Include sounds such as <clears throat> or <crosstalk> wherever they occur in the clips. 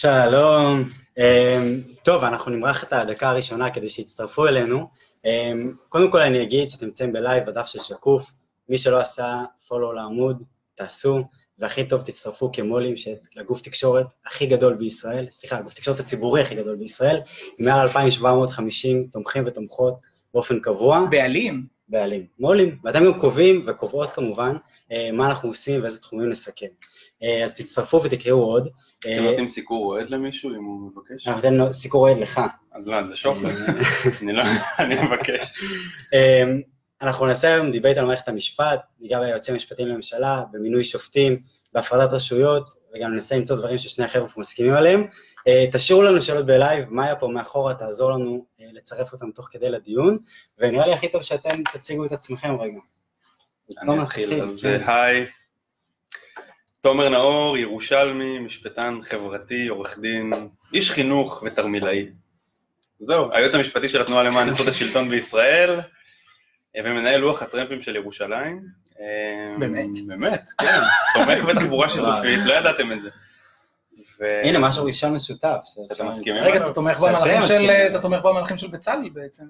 שלום. אמ, טוב, אנחנו נמרח את הדקה הראשונה כדי שיצטרפו אלינו. אמ, קודם כל אני אגיד שאתם נמצאים בלייב בדף של שקוף, מי שלא עשה פולו לעמוד, תעשו, והכי טוב תצטרפו כמו"לים לגוף תקשורת הכי גדול בישראל, סליחה, הגוף תקשורת הציבורי הכי גדול בישראל, עם מעל 2,750 תומכים ותומכות באופן קבוע. בעלים. בעלים, מו"לים, ואתם גם קובעים וקובעות כמובן אה, מה אנחנו עושים ואיזה תחומים נסכם. אה, אז תצטרפו ותקראו עוד. אתם נותנים סיקור אוהד למישהו אם הוא מבקש? אנחנו ניתן סיקור אוהד לך. אז מה, זה שופט? <laughs> אני לא, אני מבקש. אנחנו נעשה היום debate על מערכת המשפט, ניגע ביועצים המשפטיים לממשלה, במינוי שופטים, בהפרדת רשויות, וגם ננסה למצוא דברים ששני החבר'ה מסכימים עליהם. אה, תשאירו לנו שאלות ב live, מאיה פה מאחורה תעזור לנו אה, לצרף אותם תוך כדי לדיון, ונראה לי הכי טוב שאתם תציגו את עצמכם רגע. אני אתחיל, אז. היי, תומר נאור, ירושלמי, משפטן חברתי, עורך דין, איש חינוך ותרמילאי. זהו, היועץ המשפטי של התנועה למען איכות <laughs> השלטון בישראל, ומנהל לוח הטרמפים של ירושלים. באמת? באמת, כן, תומך בתחבורה <laughs> שיתופית, לא ידעתם את זה. הנה, משהו ראשון משותף. אתם מסכימים? רגע, אתה תומך במהלכים של בצלאל בעצם.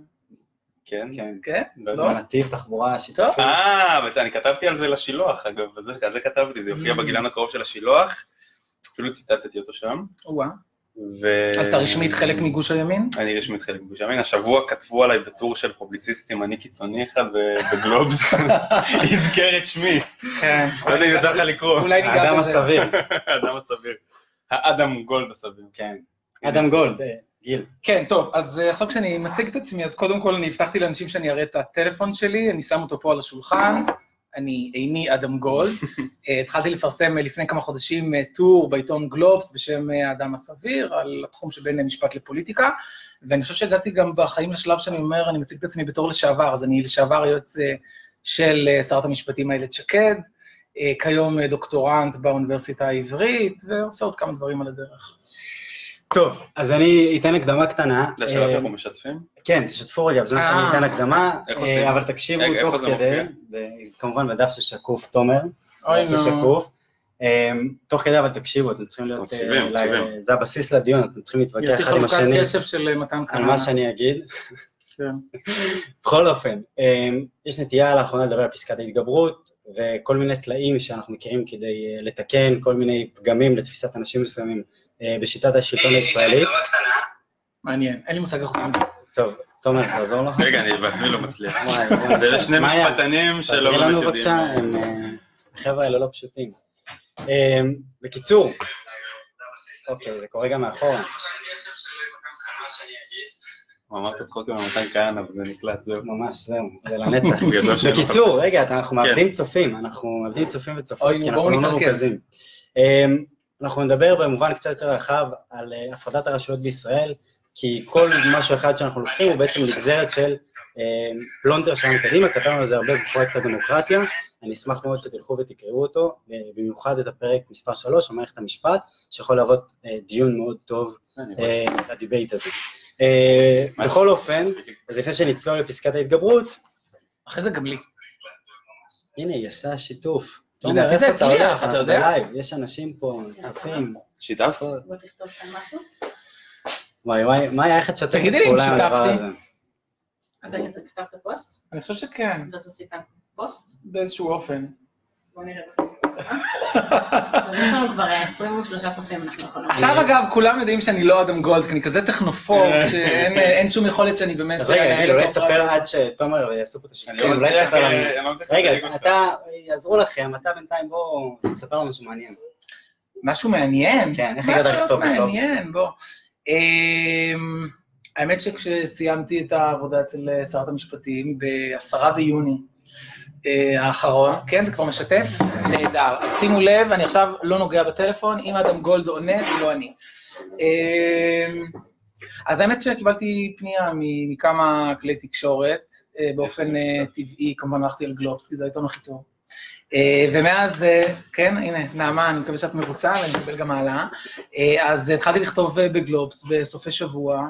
כן? כן. כן? לא? נתיב תחבורה שיתופית. אה, אני כתבתי על זה לשילוח, אגב, על זה כתבתי, זה יופיע בגיליון הקרוב של השילוח, אפילו ציטטתי אותו שם. וואה. אז אתה רשמית חלק מגוש הימין? אני רשמית חלק מגוש הימין. השבוע כתבו עליי בטור של פובליציסטים, אני קיצוני אחד בגלובס, <laughs> יזכר את שמי. כן. לא יודע אם יצא לך לקרוא. אולי ניגע האדם הסביר. <laughs> האדם הסביר. האדם גולד הסביר. כן. אדם גולד, גיל. כן, טוב, אז עכשיו כשאני מציג את עצמי, אז קודם כל אני הבטחתי לאנשים שאני אראה את הטלפון שלי, אני שם אותו פה על השולחן. אני איני אדם גולד. <laughs> התחלתי לפרסם לפני כמה חודשים טור בעיתון גלובס בשם האדם הסביר, על התחום שבין משפט לפוליטיקה, ואני חושב שהגעתי גם בחיים לשלב שאני אומר, אני מציג את עצמי בתור לשעבר, אז אני לשעבר יועץ של שרת המשפטים איילת שקד, כיום דוקטורנט באוניברסיטה העברית, ועושה עוד כמה דברים על הדרך. טוב, אז אני אתן הקדמה קטנה. זה השאלה שאנחנו משתפים? כן, תשתפו רגע, בזמן שאני אתן הקדמה, אבל תקשיבו תוך כדי, כמובן בדף של שקוף, תומר, אוי נו. שקוף. תוך כדי אבל תקשיבו, אתם צריכים להיות, זה הבסיס לדיון, אתם צריכים להתווכח אחד עם השני. יש לי חלוקת קשב של מתן כהנא. על מה שאני אגיד. כן. <laughs> בכל אופן, יש נטייה לאחרונה לדבר על פסקת ההתגברות, וכל מיני טלאים שאנחנו מכירים כדי לתקן, כל מיני פגמים לתפיסת אנשים מסוימים בשיטת השלטון הישראלית. מעניין, אין לי מושג איך עושים. טוב, תומר, תעזור לך. רגע, אני בעצמי לא מצליח. זה שני משפטנים שלא תעזרי באמת לנו יודעים. בבקשה, הם, אה, החבר'ה האלה לא פשוטים. אה, בקיצור, אוקיי, זה קורה גם מאחורה. הוא אמר את הצחוקים על מתן כהנא וזה נקלט, זהו. ממש, זהו, זה לנצח. <laughs> בקיצור, רגע, אנחנו מאבדים צופים, אנחנו מאבדים צופים וצופות, כי נו, אנחנו לא. מרוכזים. אנחנו נדבר במובן קצת יותר רחב על אה, הפרדת הרשויות בישראל, כי כל משהו אחד שאנחנו לוקחים הוא בעצם נגזרת של אה, פלונטר שלנו קדימה, כתבנו על זה הרבה בפרויקט הדמוקרטיה, אני אשמח מאוד שתלכו ותקראו אותו, אה, במיוחד את הפרק מספר 3, על מערכת המשפט, שיכול להוות דיון מאוד טוב ל debate הזה. בכל אופן, אז לפני שנצלול לפסקת ההתגברות, אחרי זה גם לי. הנה, היא עושה שיתוף. תומר, זה איפה אתה הולך? אתה יודע? בלייב, יש אנשים פה, צופים. שיתף? בוא תכתוב כאן משהו. וואי וואי, מה היה איך את שתפת תגידי לי אם פעולה עם הדבר שיתפתי. הזה? אתה כתבת פוסט? אני חושב שכן, ואז עשית פוסט? באיזשהו אופן. בוא נראה יש לנו כבר 23 צופים, אנחנו יכולים... עכשיו אגב, כולם יודעים שאני לא אדם גולד, כי אני כזה טכנופוב, שאין אין שום יכולת שאני באמת... אז רגע, גיל, אולי אותו תספר. עד שתומר יעשו פה את השיטור, לא אולי תספר לנו. אה, אני לא רגע. אתה, יעזרו לכם, אתה בינתיים בוא, תספר לנו משהו מעניין. משהו מעניין. כן, איך הגעת לכתוב בגלובס? מעניין, בוא. אמ, האמת שכשסיימתי את העבודה אצל אה, שרת המשפטים, ב-10 ביוני אה, האחרון, כן, זה כבר משתף? נהדר. אז שימו לב, אני עכשיו לא נוגע בטלפון, אם אדם גולד עונה, זה לא אני. אמ, אז האמת שקיבלתי פנייה מכמה כלי תקשורת, אה, באופן אה, טבעי, כמובן הלכתי על גלובס, כי זה העיתון הכי טוב. אה, ומאז, אה, כן, הנה, נעמה, אני מקווה שאת מרוצה, ואני מקבל גם העלאה. אה, אז התחלתי לכתוב בגלובס בסופי שבוע.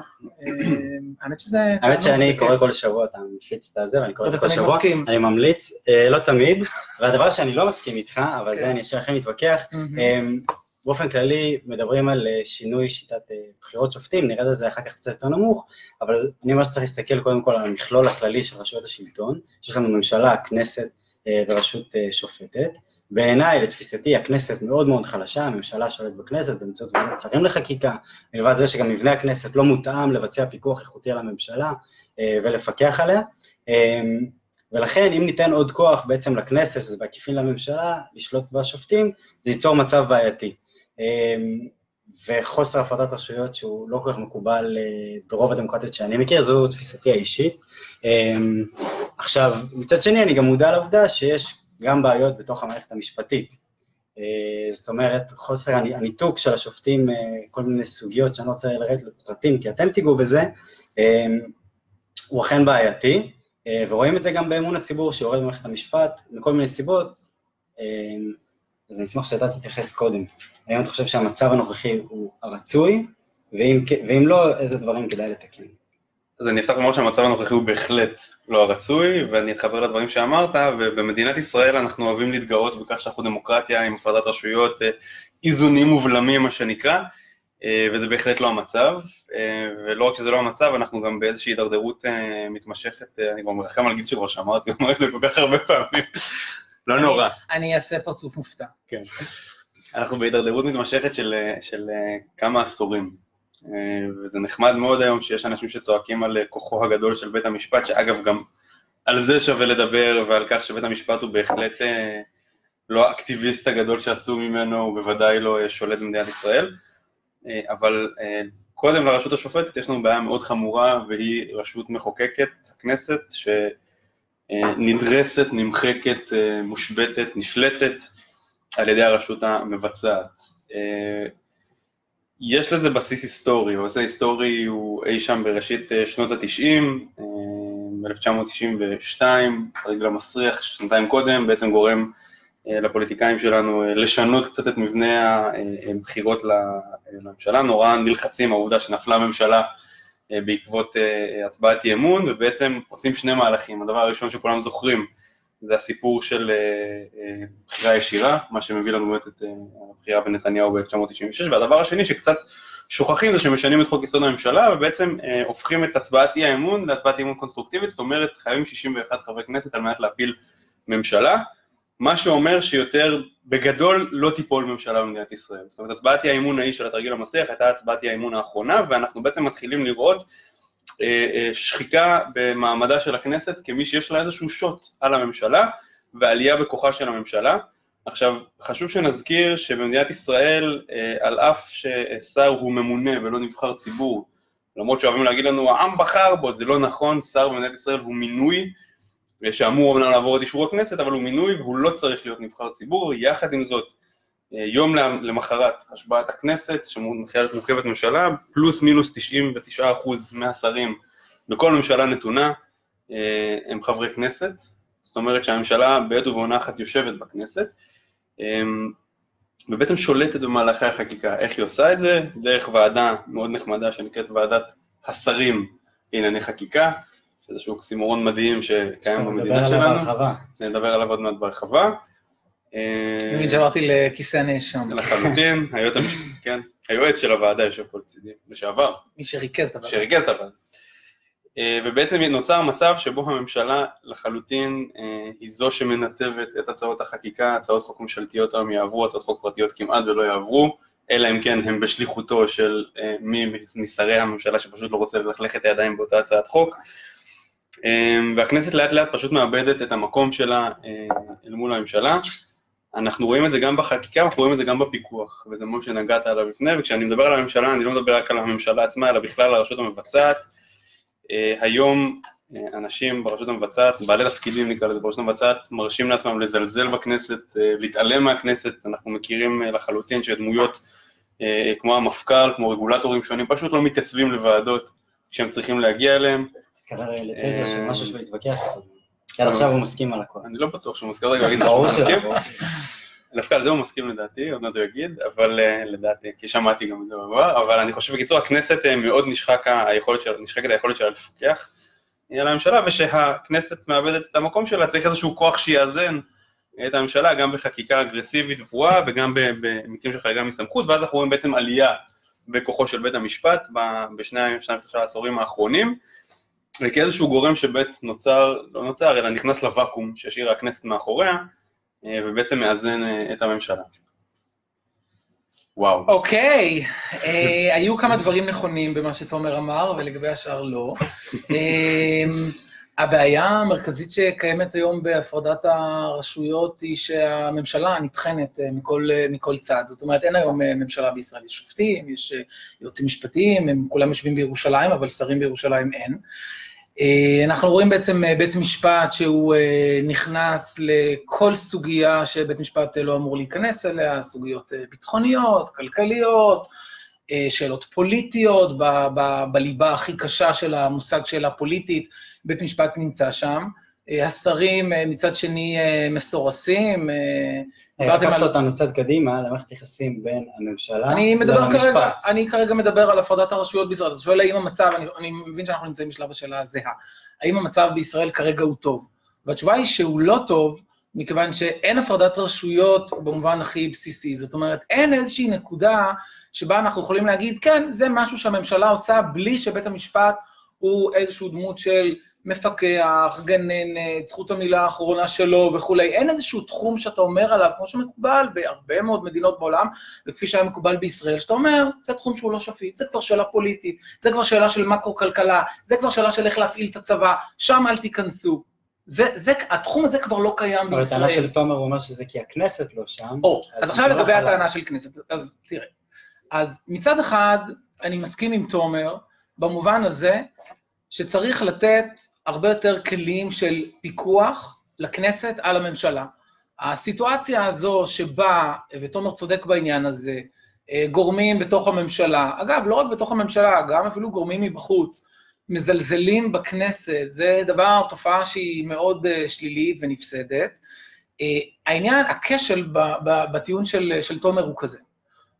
האמת שזה... האמת שאני קורא. כל שבוע, אתה מפיץ את הזה, ואני קורא את זה אתה כל שבוע. אני ממליץ, לא תמיד, והדבר שאני לא מסכים איתך, אבל כן. זה אני אשאר לכם להתווכח, באופן כללי מדברים על שינוי שיטת בחירות שופטים, נרד על זה אחר כך קצת יותר נמוך, אבל אני ממש צריך להסתכל קודם כל על המכלול הכללי של רשויות השלטון, שיש לנו ממשלה, כנסת ורשות שופטת. בעיניי, לתפיסתי, הכנסת מאוד מאוד חלשה, הממשלה שולטת בכנסת באמצעות ועדת שרים לחקיקה, מלבד זה שגם מבנה הכנסת לא מותאם לבצע פיקוח איכותי על הממשלה ולפקח עליה. ולכן אם ניתן עוד כוח בעצם לכנסת, שזה בעקיפין לממשלה, לשלוט בשופטים, זה ייצור מצב בעייתי. וחוסר הפרדת רשויות שהוא לא כל כך מקובל אה, ברוב הדמוקרטיות שאני מכיר, זו תפיסתי האישית. אמ, עכשיו, מצד שני, אני גם מודע לעובדה שיש גם בעיות בתוך המערכת המשפטית. אה, זאת אומרת, חוסר הניתוק של השופטים, אה, כל מיני סוגיות שאני לא רוצה לרדת לפרטים, כי אתם תיגעו בזה, הוא אכן בעייתי. אה, ורואים את זה גם באמון הציבור שיורד במערכת המשפט, מכל מיני סיבות, אה, אז אני אשמח שאתה תתייחס קודם. האם אתה חושב שהמצב הנוכחי הוא הרצוי, ואם, ואם לא, איזה דברים כדאי לתקן? אז אני אפתח לומר שהמצב הנוכחי הוא בהחלט לא הרצוי, ואני אתחבר לדברים שאמרת, ובמדינת ישראל אנחנו אוהבים להתגאות בכך שאנחנו דמוקרטיה עם הפרדת רשויות, אה, איזונים ובלמים, מה שנקרא, אה, וזה בהחלט לא המצב, אה, ולא רק שזה לא המצב, אנחנו גם באיזושהי הידרדרות מתמשכת, אני כבר מרחם על גיל שכבר שמרתי, <laughs> אומר את זה כל כך הרבה פעמים, לא נורא. אני אעשה פרצוף מופתע. כן. אנחנו בהידרדרות מתמשכת של, של כמה עשורים, וזה נחמד מאוד היום שיש אנשים שצועקים על כוחו הגדול של בית המשפט, שאגב גם על זה שווה לדבר, ועל כך שבית המשפט הוא בהחלט לא האקטיביסט הגדול שעשו ממנו, הוא בוודאי לא שולט במדינת ישראל. אה, אבל אה, קודם לרשות השופטת יש לנו בעיה מאוד חמורה, והיא רשות מחוקקת, הכנסת, שנדרסת, נמחקת, אה, מושבתת, נשלטת על ידי הרשות המבצעת. יש לזה בסיס היסטורי, הבסיס ההיסטורי הוא אי שם בראשית שנות ה-90, ב-1992, הרגל המסריח, שנתיים קודם, בעצם גורם אה, לפוליטיקאים שלנו אה, לשנות קצת את מבנה הבחירות לממשלה, נורא נלחצים העובדה שנפלה הממשלה אה, בעקבות הצבעת אי אמון, ובעצם עושים שני מהלכים. הדבר הראשון שכולם זוכרים זה הסיפור של בחירה ישירה, מה שמביא לנו באמת את הבחירה בנתניהו ב-1996, והדבר השני שקצת שוכחים זה שמשנים את חוק יסוד הממשלה ובעצם הופכים את הצבעת אי האמון להצבעת אי אמון קונסטרוקטיבית, זאת אומרת חייבים 61 חברי כנסת על מנת להפיל ממשלה. מה שאומר שיותר, בגדול, לא תיפול ממשלה במדינת ישראל. זאת אומרת, הצבעת אי האמון ההיא של התרגיל המסריח הייתה הצבעת אי האמון האחרונה, ואנחנו בעצם מתחילים לראות אה, אה, שחיקה במעמדה של הכנסת כמי שיש לה איזשהו שוט על הממשלה, ועלייה בכוחה של הממשלה. עכשיו, חשוב שנזכיר שבמדינת ישראל, אה, על אף ששר הוא ממונה ולא נבחר ציבור, למרות שאוהבים להגיד לנו, העם בחר בו, זה לא נכון, שר במדינת ישראל הוא מינוי, שאמור אמנם לעבור את אישור הכנסת, אבל הוא מינוי והוא לא צריך להיות נבחר ציבור. יחד עם זאת, אה, יום למחרת השבעת הכנסת, שמתחילה מורכבת ממשלה, פלוס מינוס 99% מהשרים בכל ממשלה נתונה אה, הם חברי כנסת, זאת אומרת שהממשלה בעת ובעונה אחת יושבת בכנסת, אה, ובעצם שולטת במהלכי החקיקה. איך היא עושה את זה? דרך ועדה מאוד נחמדה שנקראת ועדת השרים לענייני חקיקה, איזשהו אוקסימורון מדהים שקיים במדינה שלנו. נדבר עליו בהרחבה. נדבר עליו עוד מעט בהרחבה. אני שעברתי לכיסא הנאשם. לחלוטין, <laughs> היועץ המשפטי, כן. היועץ של הוועדה יושב פה לצידי, לשעבר. מי שריכז את הוועדה. שריכז את הוועדה. אה, ובעצם נוצר מצב שבו הממשלה לחלוטין אה, היא זו שמנתבת את הצעות החקיקה, הצעות חוק ממשלתיות היום יעברו, הצעות חוק פרטיות כמעט ולא יעברו, אלא אם כן הם בשליחותו של אה, מי משרי הממשלה שפשוט לא רוצה ללכלך את הידיים באותה הצעת חוק. אמ, והכנסת לאט לאט פשוט מאבדת את המקום שלה אה, אל מול הממשלה. אנחנו רואים את זה גם בחקיקה, אנחנו רואים את זה גם בפיקוח, וזה משהו שנגעת עליו לפני, וכשאני מדבר על הממשלה, אני לא מדבר רק על הממשלה עצמה, אלא בכלל על הרשות המבצעת. אה, היום אה, אנשים ברשות המבצעת, בעלי תפקידים נקרא לזה ברשות המבצעת, מרשים לעצמם לזלזל בכנסת, להתעלם מהכנסת, אנחנו מכירים לחלוטין שדמויות כמו המפכ"ל, כמו רגולטורים שונים, פשוט לא מתייצבים לוועדות כשהם צריכים להגיע אליהם. קרא לתזה של משהו שהוא התווכח איתו. עד עכשיו הוא מסכים על הכל. אני לא בטוח שהוא מסכים, רגע, אגיד שהוא מסכים. דווקא על זה הוא מסכים לדעתי, עוד מעט הוא יגיד, אבל אה, לדעתי, כי שמעתי גם את זה בעבר, אבל אני חושב בקיצור, הכנסת אה, מאוד נשחקת היכולת שלה לפקח על הממשלה, ושהכנסת מאבדת את המקום שלה, צריך איזשהו כוח שיאזן את הממשלה, גם בחקיקה אגרסיבית גבוהה וגם במקרים של חריגה מסמכות, ואז אנחנו רואים בעצם עלייה בכוחו של בית המשפט בשני, שניים שלושה העשורים האחרונים, וכאיזשהו גורם שבית נוצר, לא נוצר, אלא נכנס לוואקום שהשאירה הכנסת מאחוריה, אה, ובעצם מאזן אה, את הממשלה. וואו. אוקיי, אה, היו כמה דברים נכונים במה שתומר אמר, ולגבי השאר לא. אה, הבעיה המרכזית שקיימת היום בהפרדת הרשויות היא שהממשלה נטחנת אה, מכל, מכל צד. זאת אומרת, אין היום ממשלה בישראל, יש שופטים, יש יועצים משפטיים, הם כולם יושבים בירושלים, אבל שרים בירושלים אין. אנחנו רואים בעצם בית משפט שהוא נכנס לכל סוגיה שבית משפט לא אמור להיכנס אליה, סוגיות ביטחוניות, כלכליות, שאלות פוליטיות, ב- בליבה הכי קשה של המושג שאלה פוליטית, בית משפט נמצא שם. אה, השרים אה, מצד שני אה, מסורסים. לקחת. אותנו צד קדימה למערכת יחסים בין הממשלה אני מדבר כרגע, אני כרגע מדבר על הפרדת הרשויות בישראל. אתה שואל האם המצב, אני, אני מבין שאנחנו נמצאים בשלב השאלה הזהה, האם המצב בישראל כרגע הוא טוב? והתשובה היא שהוא לא טוב, מכיוון שאין הפרדת רשויות במובן הכי בסיסי. זאת אומרת, אין איזושהי נקודה שבה אנחנו יכולים להגיד, כן, זה משהו שהממשלה עושה בלי שבית המשפט הוא איזושהי דמות של מפקח, גננת, זכות המילה האחרונה שלו וכולי. אין איזשהו תחום שאתה אומר עליו, כמו שמקובל בהרבה מאוד מדינות בעולם, וכפי שהיה מקובל בישראל, שאתה אומר, זה תחום שהוא לא שפיט, זה כבר שאלה פוליטית, זה כבר שאלה של מקרו-כלכלה, זה כבר שאלה של איך להפעיל את הצבא, שם אל תיכנסו. זה, זה, התחום הזה כבר לא קיים בישראל. אבל הטענה של תומר אומר שזה כי הכנסת לא שם. או, אז, אז עכשיו לגבי הטענה של כנסת, אז תראה. אז מצד אחד, אני מסכים עם תומר, במובן הזה שצריך לתת הרבה יותר כלים של פיקוח לכנסת על הממשלה. הסיטואציה הזו שבה, ותומר צודק בעניין הזה, אה, גורמים בתוך הממשלה, אגב, לא רק בתוך הממשלה, גם אפילו גורמים מבחוץ, מזלזלים בכנסת, זה דבר, תופעה שהיא מאוד אה, שלילית ונפסדת. אה, העניין, הכשל בטיעון של, של תומר הוא כזה.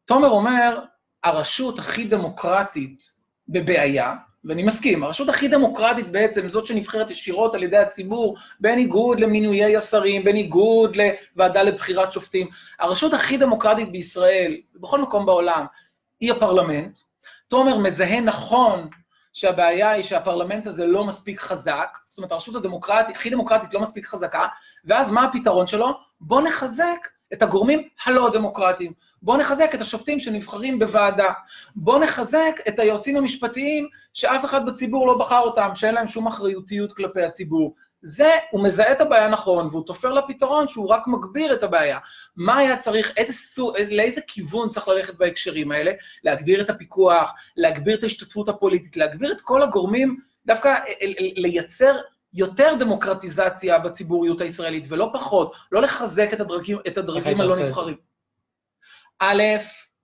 תומר אומר, הרשות הכי דמוקרטית בבעיה, ואני מסכים, הרשות הכי דמוקרטית בעצם, זאת שנבחרת ישירות על ידי הציבור, בניגוד למינויי השרים, בניגוד לוועדה לבחירת שופטים, הרשות הכי דמוקרטית בישראל, ובכל מקום בעולם, היא הפרלמנט. תומר מזהה נכון שהבעיה היא שהפרלמנט הזה לא מספיק חזק, זאת אומרת, הרשות הדמוקרטית, הכי דמוקרטית לא מספיק חזקה, ואז מה הפתרון שלו? בוא נחזק את הגורמים הלא דמוקרטיים. בואו נחזק את השופטים שנבחרים בוועדה. בואו נחזק את היועצים המשפטיים שאף אחד בציבור לא בחר אותם, שאין להם שום אחריותיות כלפי הציבור. זה, הוא מזהה את הבעיה נכון, והוא תופר לפתרון שהוא רק מגביר את הבעיה. מה היה צריך, איזה סוג, לאיזה כיוון צריך ללכת בהקשרים האלה? להגביר את הפיקוח, להגביר את ההשתתפות הפוליטית, להגביר את כל הגורמים, דווקא לייצר יותר דמוקרטיזציה בציבוריות הישראלית, ולא פחות, לא לחזק את הדרגים, את הדרגים הלא נבחרים. א',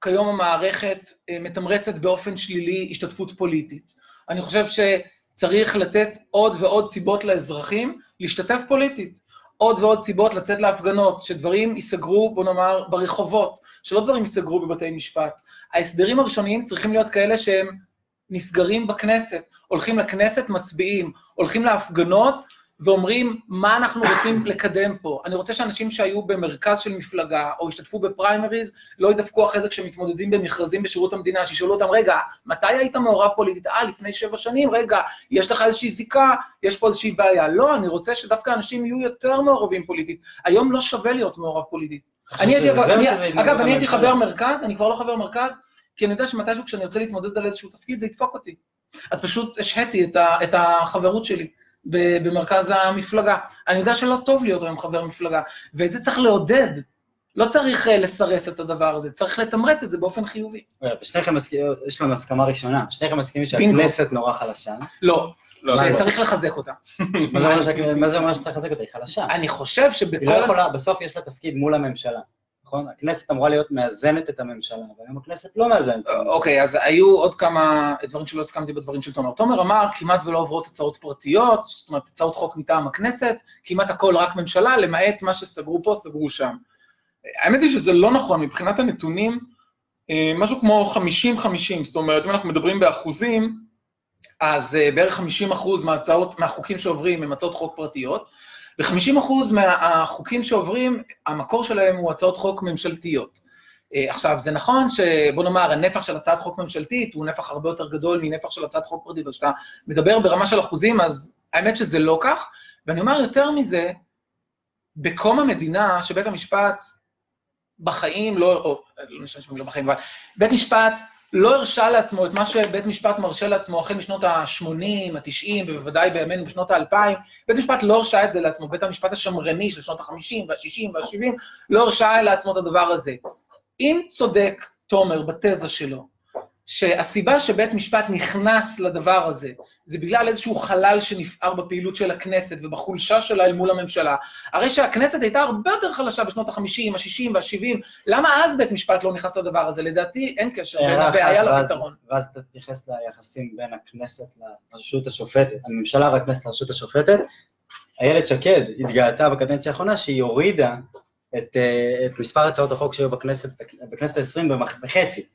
כיום המערכת אה, מתמרצת באופן שלילי השתתפות פוליטית. אני חושב שצריך לתת עוד ועוד סיבות לאזרחים להשתתף פוליטית. עוד ועוד סיבות לצאת להפגנות, שדברים ייסגרו, בוא נאמר, ברחובות, שלא דברים ייסגרו בבתי משפט. ההסדרים הראשוניים צריכים להיות כאלה שהם נסגרים בכנסת, הולכים לכנסת, מצביעים, הולכים להפגנות ואומרים מה אנחנו רוצים לקדם פה. אני רוצה שאנשים שהיו במרכז של מפלגה או השתתפו בפריימריז לא ידפקו אחרי זה כשמתמודדים במכרזים בשירות המדינה, שישאלו אותם, רגע, מתי היית מעורב פוליטית? אה, לפני שבע שנים, רגע, יש לך איזושהי זיקה, יש פה איזושהי בעיה. לא, אני רוצה שדווקא אנשים יהיו יותר מעורבים פוליטית. היום לא שווה להיות מעורב פוליטית. אני הייתי, אגב, אני הייתי חבר מרכז, אני כבר לא חבר מרכז, כי אני יודע שמתישהו כשאני רוצה להתמודד על איזשהו תפקיד, זה ידפוק אותי. אז פשוט השהיתי את, את החברות שלי במרכז המפלגה. אני יודע שלא טוב להיות היום חבר מפלגה, ואת זה צריך לעודד. לא צריך אה, לסרס את הדבר הזה, צריך לתמרץ את זה באופן חיובי. שניכם מסכימים, יש לנו הסכמה ראשונה, שניכם מסכימים שהכנסת נורא חלשה. לא, לא שצריך לחזק אותה. מה זה אומר שצריך לחזק אותה? היא חלשה. אני חושב שבכל... היא לא יכולה, בסוף יש לה תפקיד מול הממשלה. נכון? הכנסת אמורה להיות מאזנת את הממשלה, אבל היום הכנסת לא מאזנת. אוקיי, אז היו עוד כמה דברים שלא הסכמתי בדברים של תומר. תומר אמר, כמעט ולא עוברות הצעות פרטיות, זאת אומרת, הצעות חוק מטעם הכנסת, כמעט הכל רק ממשלה, למעט מה שסגרו פה, סגרו שם. האמת היא שזה לא נכון, מבחינת הנתונים, אה, משהו כמו 50-50, זאת אומרת, אם אנחנו מדברים באחוזים, אז אה, בערך 50 אחוז מהצעות, מהחוקים שעוברים הם הצעות חוק פרטיות, ו-50% מהחוקים שעוברים, המקור שלהם הוא הצעות חוק ממשלתיות. אה, עכשיו, זה נכון שבוא נאמר, הנפח של הצעת חוק ממשלתית הוא נפח הרבה יותר גדול מנפח של הצעת חוק פרטית, אבל כשאתה מדבר ברמה של אחוזים, אז האמת שזה לא כך, ואני אומר יותר מזה, בקום המדינה, שבית המשפט בחיים לא, או לא נשמע לא בחיים, אבל בית משפט לא הרשה לעצמו את מה שבית משפט מרשה לעצמו החל משנות ה-80, ה-90, ובוודאי בימינו בשנות ה-2000, בית משפט לא הרשה את זה לעצמו, בית המשפט השמרני של שנות ה-50 וה-60 וה-70 לא הרשה לעצמו את הדבר הזה. אם צודק תומר בתזה שלו, שהסיבה שבית משפט נכנס לדבר הזה, זה בגלל איזשהו חלל שנפער בפעילות של הכנסת ובחולשה שלה אל מול הממשלה. הרי שהכנסת הייתה הרבה יותר חלשה בשנות ה-50, ה-60 וה-70, למה אז בית משפט לא נכנס לדבר הזה? לדעתי אין קשר בין הבעיה לפתרון. ואז אתה תתייחס ליחסים בין הכנסת לרשות השופטת, הממשלה והכנסת לרשות השופטת. איילת שקד התגאתה בקדנציה האחרונה שהיא הורידה את, אה, את מספר הצעות החוק שהיו בכנסת, בכנסת ה-20 בחצי.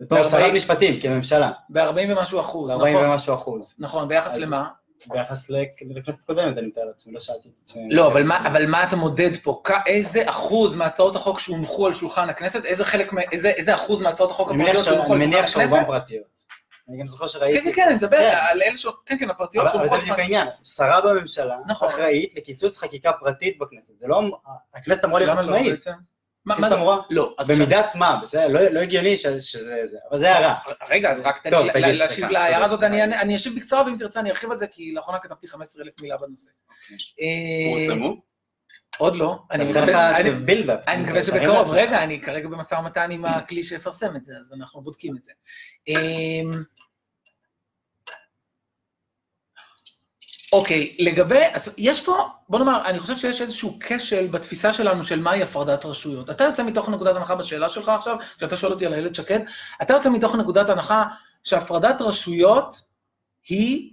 בתור שרת משפטים, כממשלה. ב-40 ומשהו אחוז, נכון. ב-40 ומשהו אחוז. נכון, ביחס למה? ביחס לכנסת קודמת, אני מתאר לעצמי, לא שאלתי את עצמי. לא, אבל מה, אבל מה אתה מודד פה? איזה אחוז מהצעות החוק שהונחו על שולחן הכנסת, איזה חלק, איזה, איזה אחוז מהצעות החוק הפרטיות שהונחו על שולחן הכנסת? אני מניח שרובן פרטיות. אני גם זוכר שראיתי... כן, כן, כן, אני מדבר כן. על אלה ש... כן, כן, הפרטיות שהונחו על שולחן... אבל זה בדיוק העניין, שרה בממשלה נכון. אחראית לקיצוץ חקיקה פרטית בכנסת. זה לא... הכנסת אמורה להיות עצמאית. מה זה אמורה? לא. במידת מה, בסדר? לא, לא הגיוני שזה זה, אבל זה הערה. רגע, אז רק תן לי להשיב להערה הזאת, אני אשיב בקצרה, ואם תרצה אני ארחיב על זה, כי לאחרונה כתבתי 15,000 מילה בנושא. פורסמו? עוד לא. אני מקווה שבקרוב. רגע, אני כרגע במשא ומתן עם הכלי שיפרסם את זה, אז אנחנו בודקים את זה. אוקיי, לגבי, אז יש פה, בוא נאמר, אני חושב שיש איזשהו כשל בתפיסה שלנו של מהי הפרדת רשויות. אתה יוצא מתוך נקודת הנחה בשאלה שלך עכשיו, כשאתה שואל אותי על איילת שקד, אתה יוצא מתוך נקודת הנחה שהפרדת רשויות היא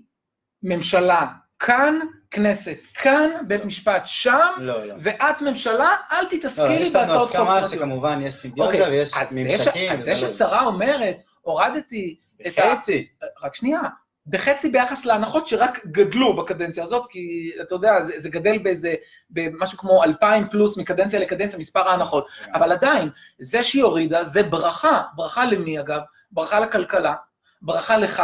ממשלה כאן, כנסת כאן, בית משפט שם, לא, לא. ואת ממשלה, אל תתעסקי לא, לי בהצעות חוק. יש לנו הסכמה שכמובן יש סימביוזה אוקיי, ויש ממשקים. אז זה ששרה אומרת, הורדתי את ה... בחצי. רק שנייה. בחצי ביחס להנחות שרק גדלו בקדנציה הזאת, כי אתה יודע, זה, זה גדל באיזה, במשהו כמו אלפיים פלוס מקדנציה לקדנציה, מספר ההנחות. Yeah. אבל עדיין, זה שהיא הורידה, זה ברכה. ברכה למי אגב? ברכה לכלכלה, ברכה לך,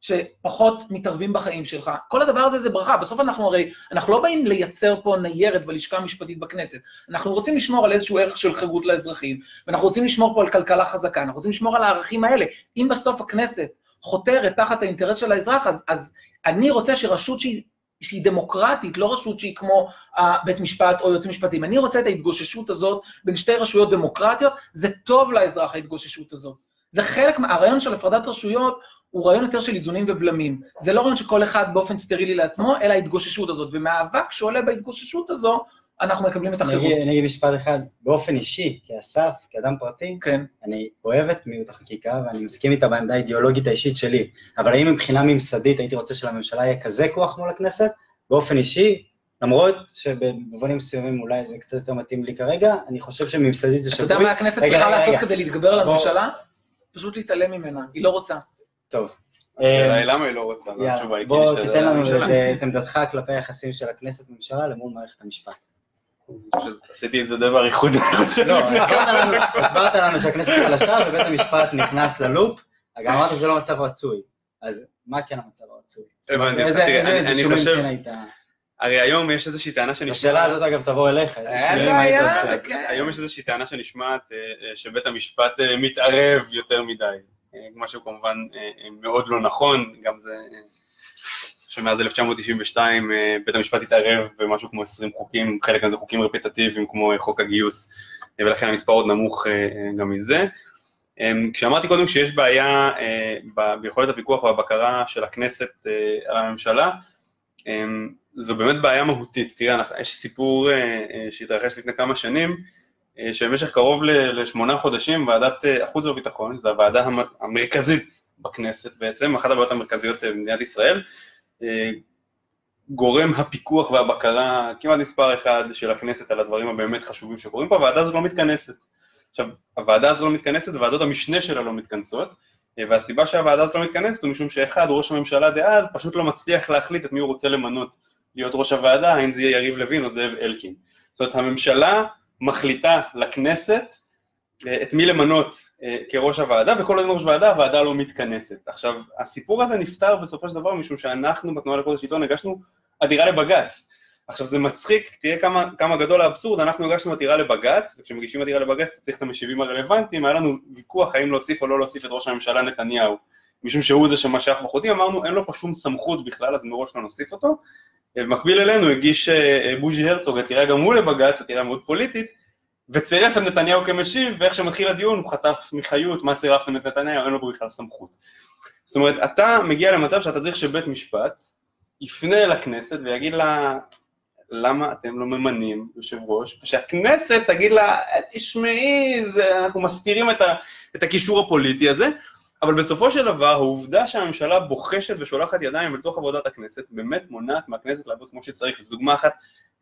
שפחות מתערבים בחיים שלך. כל הדבר הזה זה ברכה. בסוף אנחנו הרי, אנחנו לא באים לייצר פה ניירת בלשכה המשפטית בכנסת. אנחנו רוצים לשמור על איזשהו ערך של חירות לאזרחים, ואנחנו רוצים לשמור פה על כלכלה חזקה, אנחנו רוצים לשמור על הערכים האלה. אם בסוף הכנסת חותרת תחת האינטרס של האזרח, אז, אז אני רוצה שרשות שהיא, שהיא דמוקרטית, לא רשות שהיא כמו uh, בית משפט או יועצים משפטיים, אני רוצה את ההתגוששות הזאת בין שתי רשויות דמוקרטיות, זה טוב לאזרח ההתגוששות הזאת. זה חלק, הרעיון של הפרדת רשויות הוא רעיון יותר של איזונים ובלמים. זה לא רעיון שכל אחד באופן סטרילי לעצמו, אלא ההתגוששות הזאת. ומהאבק שעולה בהתגוששות הזו, אנחנו מקבלים את החירות. אני אגיד משפט אחד, באופן אישי, כאסף, כאדם פרטי, כן. אני אוהב את מיעוט החקיקה ואני מסכים איתה בעמדה האידיאולוגית האישית שלי, אבל האם מבחינה ממסדית הייתי רוצה שלממשלה יהיה כזה כוח מול הכנסת? באופן אישי, למרות שבמובנים מסוימים אולי זה קצת יותר מתאים לי כרגע, אני חושב שממסדית זה שגוי. אתה יודע מה הכנסת צריכה לעשות כדי להתגבר על הממשלה? פשוט להתעלם ממנה, היא לא רוצה. טוב. השאלה היא למה היא לא רוצה, בוא תיתן לנו את עמדתך כלפי היחסים של הכנסת ממשלה למול מערכת המשפט. עשיתי את זה די באריכות. לא, הסברת <laughs> לנו שהכנסת חלשה ובית המשפט נכנס ללופ, גם אמרת שזה לא מצב רצוי. אז מה כן המצב הרצוי? הבנתי, אני חושב... הרי היום יש איזושהי טענה שנשמעת... השאלה הזאת אגב תבוא אליך. כן. היום יש איזושהי טענה שנשמעת אה, אה, שבית המשפט אה, מתערב יותר מדי. משהו כמובן מאוד לא נכון, גם זה שמאז 1992 אה, בית המשפט התערב במשהו כמו 20 חוקים, חלק מזה חוקים רפטטיביים כמו אה, חוק הגיוס, אה, ולכן המספר עוד נמוך גם מזה. כשאמרתי קודם שיש בעיה ביכולת הפיקוח והבקרה של הכנסת על הממשלה, זו באמת בעיה מהותית. תראה, יש סיפור שהתרחש לפני כמה שנים, שבמשך קרוב לשמונה חודשים ועדת החוץ והביטחון, שזו הוועדה המרכזית בכנסת בעצם, אחת הבעיות המרכזיות במדינת ישראל, גורם הפיקוח והבקרה כמעט מספר אחד של הכנסת על הדברים הבאמת חשובים שקורים פה, הוועדה הזו לא מתכנסת. עכשיו, הוועדה הזו לא מתכנסת, ועדות המשנה שלה לא מתכנסות, והסיבה שהוועדה הזו לא מתכנסת הוא משום שאחד, ראש הממשלה דאז, פשוט לא מצליח להחליט את מי הוא רוצה למנות להיות ראש הוועדה, האם זה יהיה יריב לוין או זאב אלקין. זאת אומרת, הממשלה מחליטה לכנסת אה, את מי למנות אה, כראש הוועדה, וכל עוד ראש ועדה, הוועדה לא מתכנסת. עכשיו, הסיפור הזה נפתר בסופו של דבר משום שאנחנו בתנועה לקוד השלטון הגשנו עתירה לבג"ץ. עכשיו זה מצחיק, תראה כמה, כמה גדול האבסורד, אנחנו הגשנו עתירה לבג"ץ, וכשמגישים עתירה לבג"ץ צריך את המשיבים הרלוונטיים, היה לנו ויכוח האם להוסיף או לא להוסיף את ראש הממשלה נתניהו, משום שהוא זה שמשך בחוטים, אמרנו אין לו פה שום סמכות בכלל, אז מראש לא נוסיף אותו. במקביל אלינו הגיש אה, בוז'י הרצוג עתירה גם הוא לבג"ץ, עתירה מאוד פוליטית, וצירף את נתניהו כמשיב, ואיך שמתחיל הדיון הוא חטף מחיות, מה צירפתם את נתניהו, אין לו בכלל סמכות. זאת אומרת, אתה מגיע למצב שאתה צריך שבית משפט יפנה לכנסת ויגיד לה, למה אתם לא ממנים יושב ראש, ושהכנסת תגיד לה, תשמעי, אנחנו מסתירים את, ה, את הקישור הפוליטי הזה, אבל בסופו של דבר, העובדה שהממשלה בוחשת ושולחת ידיים לתוך עבודת הכנסת, באמת מונעת מהכנסת לעבוד כמו שצריך. זו דוגמה אחת